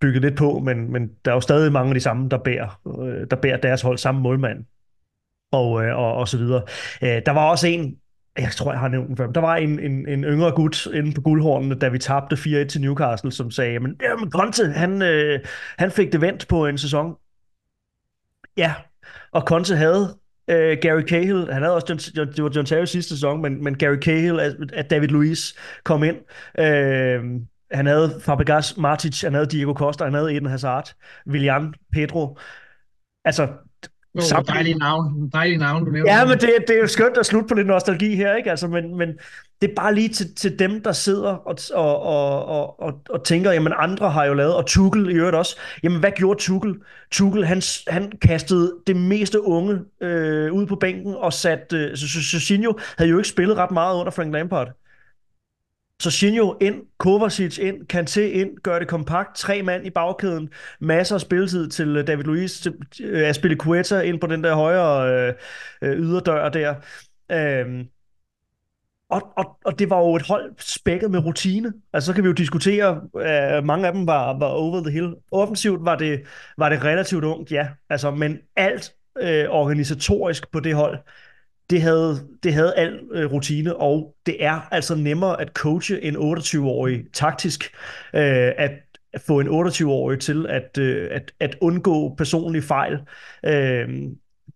Speaker 2: bygget lidt på, men, men der er jo stadig mange af de samme, der bærer, øh, der bærer deres hold samme målmand og, øh, og, og så videre. Øh, der var også en, jeg tror, jeg har nævnt den før, der var en, en, en yngre gut inde på guldhornene, da vi tabte 4-1 til Newcastle, som sagde, men jamen Conte, han, øh, han fik det vendt på en sæson. Ja, og Conte havde øh, Gary Cahill, han havde også, John, John, det var John Terry sidste sæson, men, men Gary Cahill, at, at David Luiz kom ind. Øh, han havde Fabregas, Martic, han havde Diego Costa, han havde Eden Hazard, Willian, Pedro. Altså,
Speaker 3: Oh, Samtidig... dejlige navn, dejlige navn, du nævner.
Speaker 2: Ja, men det, det er jo skønt at slutte på lidt nostalgi her, ikke? Altså, men, men det er bare lige til, til dem, der sidder og, og, og, og, og, og tænker, jamen andre har jo lavet, og Tuchel i øvrigt også. Jamen hvad gjorde Tuchel? Tuchel, han, han kastede det meste unge øh, ud på bænken og satte... Øh, Jorginho havde jo ikke spillet ret meget under Frank Lampard. Så Shinjo ind, Kovacic ind, Kanté ind, gør det kompakt, tre mand i bagkæden, masser af spilletid til øh, David Luiz, til øh, Aspilicueta ind på den der højre øh, øh, yderdør der. Øhm, og, og, og det var jo et hold spækket med rutine. Altså så kan vi jo diskutere, øh, mange af dem var, var over the hill. Offensivt var det, var det relativt ungt, ja. Altså, men alt øh, organisatorisk på det hold, det havde, det havde al øh, rutine, og det er altså nemmere at coache en 28-årig taktisk, øh, at få en 28-årig til at, øh, at, at undgå personlige fejl. Øh,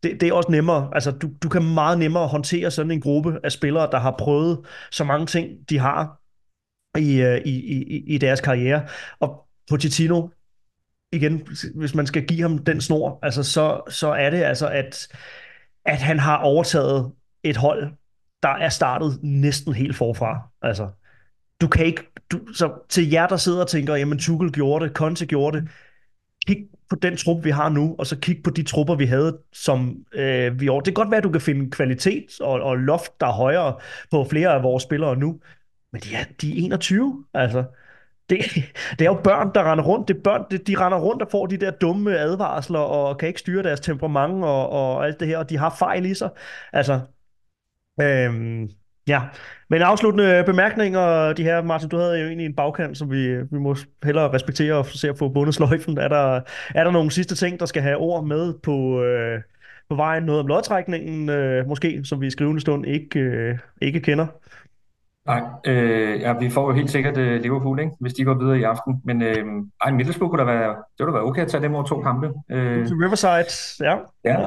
Speaker 2: det, det er også nemmere. Altså, du, du kan meget nemmere håndtere sådan en gruppe af spillere, der har prøvet så mange ting, de har i, øh, i, i, i deres karriere. Og Pochettino, igen, hvis man skal give ham den snor, altså, så, så er det altså, at at han har overtaget et hold, der er startet næsten helt forfra. Altså, du kan ikke, du, så til jer, der sidder og tænker, jamen Tuchel gjorde det, Conte gjorde det, kig på den trup, vi har nu, og så kig på de trupper, vi havde, som øh, vi over. Det kan godt være, at du kan finde kvalitet og, og loft, der er højere på flere af vores spillere nu, men de er, de er 21, altså det, det er jo børn, der render rundt. Det er børn, de, de render rundt og får de der dumme advarsler, og kan ikke styre deres temperament og, og alt det her, og de har fejl i sig. Altså, øhm, ja. Men afsluttende bemærkninger, de her, Martin, du havde jo egentlig en bagkant, som vi, vi må hellere respektere og se at få bundet sløjfen. Er der, er der nogle sidste ting, der skal have ord med på, øh, på vejen? Noget om lodtrækningen, øh, måske, som vi i skrivende stund ikke, øh, ikke kender?
Speaker 4: Nej, øh, ja, vi får jo helt sikkert uh, Liverpool, ikke? hvis de går videre i aften. Men øh, ej, Middlesbrough kunne da være, det ville da være okay at tage dem over to kampe.
Speaker 2: Øh, Riverside, ja.
Speaker 4: Ja.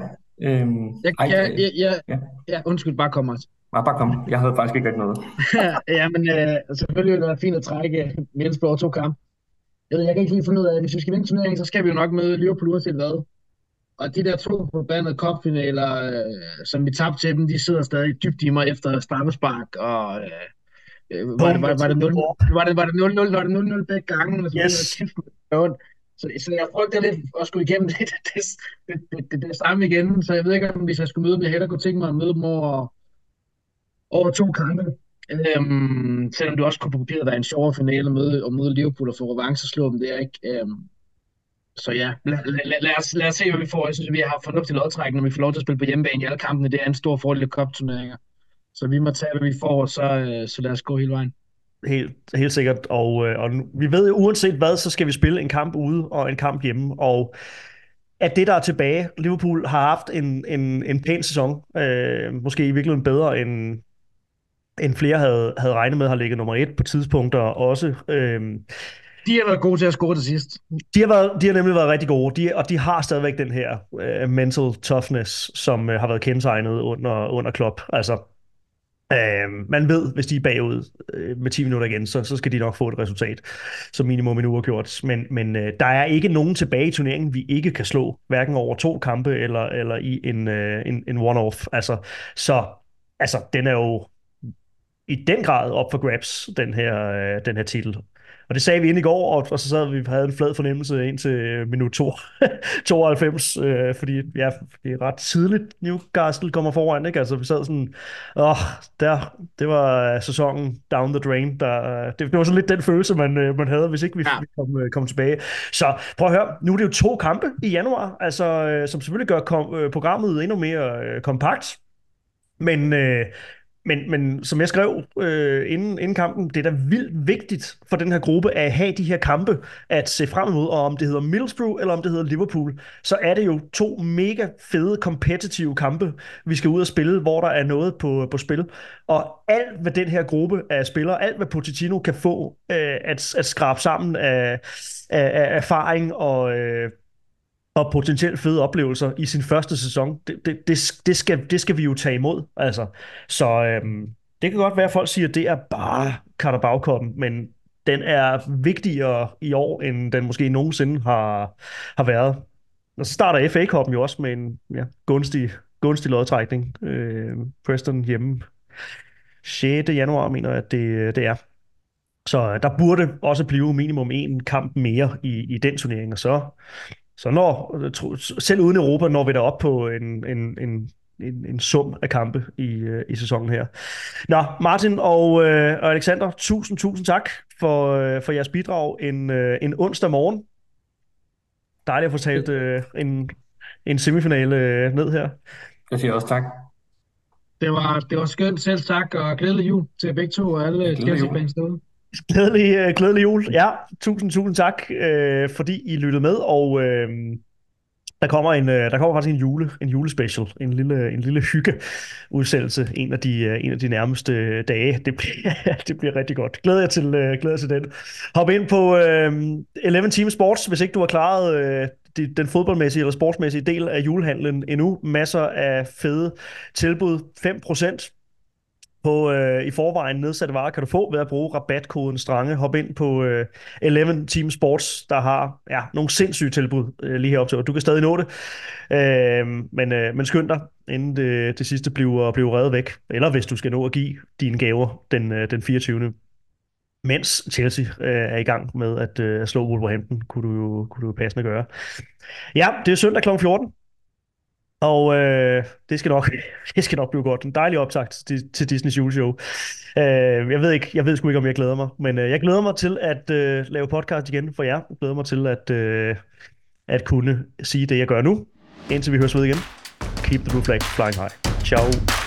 Speaker 4: Øh,
Speaker 3: jeg, ej, jeg, jeg, jeg, ja. ja, undskyld, bare kom, Martin.
Speaker 4: Nej, bare kom. Jeg havde faktisk ikke rigtig noget.
Speaker 3: ja, men øh, selvfølgelig ville det være fint at trække Middlesbrough over to kampe. Jeg, ved, jeg kan ikke lige finde ud af, at hvis vi skal vinde turneringen, så skal vi jo nok møde Liverpool uanset hvad. Og de der to forbandede cupfinaler, øh, som vi tabte til dem, de sidder stadig dybt i mig efter straffespark og øh, Øh, var, det, var, var, det 0, var, det, var det 0-0, var det 0-0 begge gange? Eller
Speaker 2: yes.
Speaker 3: Så, så jeg frygter lidt at skulle igennem det, det, det, det, det, det samme igen. Så jeg ved ikke, om hvis jeg skulle møde dem, jeg hellere kunne tænke mig at møde dem over, over to kampe. Øhm, selvom det også kunne på papiret være en sjovere finale at møde, at møde Liverpool og få revanche og slå dem, det er ikke. Øhm, så ja, lad, lad, lad, os, lad os se, hvad vi får. Jeg synes, vi har fornuftig lodtrækning, når vi får lov til at spille på hjemmebane i alle kampene. Det er en stor fordel i cup-turneringer. Så vi må tage, hvad vi får, og så, øh, så lad os gå hele vejen.
Speaker 2: helt, helt sikkert. Og, øh, og vi ved jo, uanset hvad, så skal vi spille en kamp ude og en kamp hjemme. Og at det, der er tilbage, Liverpool har haft en, en, en pæn sæson. Øh, måske i virkeligheden bedre, end, end flere havde, havde regnet med, har ligget nummer et på tidspunkter også. Øh,
Speaker 3: de har været gode til at score det sidst.
Speaker 2: De har, været, de har nemlig været rigtig gode, de, og de har stadigvæk den her uh, mental toughness, som uh, har været kendetegnet under, under Klopp. Altså, Øh, man ved, hvis de er bagud øh, med 10 minutter igen, så, så skal de nok få et resultat, som minimum en uge gjort. Men, men øh, der er ikke nogen tilbage i turneringen, vi ikke kan slå, hverken over to kampe eller, eller i en, øh, en, en one-off. Altså, så altså, den er jo i den grad op for grabs, den her, øh, den her titel. Og det sagde vi ind i går, og, og så sad vi havde en flad fornemmelse ind til minut 2, 92, øh, fordi ja, det er ret tidligt, Newcastle kommer foran, ikke? Altså vi sad sådan, åh, der, det var sæsonen down the drain, der, det, det var sådan lidt den følelse, man, øh, man havde, hvis ikke vi, ja. vi kom, øh, kom tilbage. Så prøv at høre, nu er det jo to kampe i januar, altså, øh, som selvfølgelig gør kom, programmet endnu mere øh, kompakt, men, øh, men, men som jeg skrev øh, inden, inden kampen, det er da vildt vigtigt for den her gruppe at have de her kampe at se frem imod, og om det hedder Middlesbrough eller om det hedder Liverpool, så er det jo to mega fede, kompetitive kampe, vi skal ud og spille, hvor der er noget på, på spil. Og alt, hvad den her gruppe af spillere, alt hvad Pochettino kan få øh, at, at skrabe sammen af, af, af erfaring og... Øh, og potentielt fede oplevelser i sin første sæson, det, det, det, det, skal, det skal vi jo tage imod. Altså. Så øhm, det kan godt være, at folk siger, at det er bare Carabao men den er vigtigere i år, end den måske nogensinde har, har været. Og så starter FA Cup'en jo også med en ja, gunstig, gunstig lodtrækning. Øh, Preston hjemme 6. januar, mener jeg, at det, det er. Så øh, der burde også blive minimum en kamp mere i, i den turnering, og så så når, selv uden Europa, når vi der op på en, en, en, en, en sum af kampe i, øh, i sæsonen her. Nå, Martin og, øh, og Alexander, tusind, tusind tak for, øh, for jeres bidrag en, øh, en onsdag morgen. Dejligt at få talt øh, en, en semifinale øh, ned her.
Speaker 4: Jeg siger også tak.
Speaker 3: Det var, det var skønt selv tak, og glædelig jul til begge to og alle Chelsea-fans derude.
Speaker 2: Glædelig, øh, glædelig jul. Ja, tusind, tusind tak, øh, fordi I lyttede med, og øh, der kommer en, øh, der kommer faktisk en jule, en julespecial, en lille, en lille hyggeudsendelse, en af de, øh, en af de nærmeste dage. Det bliver, det bliver rigtig godt. Glæder jeg til, øh, glæder jeg til den. Hop ind på øh, 11 Team Sports, hvis ikke du har klaret øh, den fodboldmæssige eller sportsmæssige del af julehandlen endnu. Masser af fede tilbud. 5% på øh, i forvejen nedsatte varer kan du få ved at bruge rabatkoden Strange. Hop ind på øh, 11 Team Sports, der har ja, nogle sindssyge tilbud øh, lige heroppe til. Du kan stadig nå det, øh, men, øh, men skynd dig, inden det, det sidste bliver, bliver reddet væk. Eller hvis du skal nå at give dine gaver den, øh, den 24 mens Chelsea øh, er i gang med at øh, slå Wolverhampton, kunne du jo kunne du passende gøre. Ja, det er søndag kl. 14. Og øh, det, skal nok, det skal nok blive godt. En dejlig optakt til, til Disney's juleshow. Øh, jeg ved ikke, jeg ved sgu ikke, om jeg glæder mig, men øh, jeg glæder mig til at øh, lave podcast igen for jer. Jeg glæder mig til at, øh, at kunne sige det, jeg gør nu, indtil vi høres ved igen. Keep the blue flag flying high. Ciao.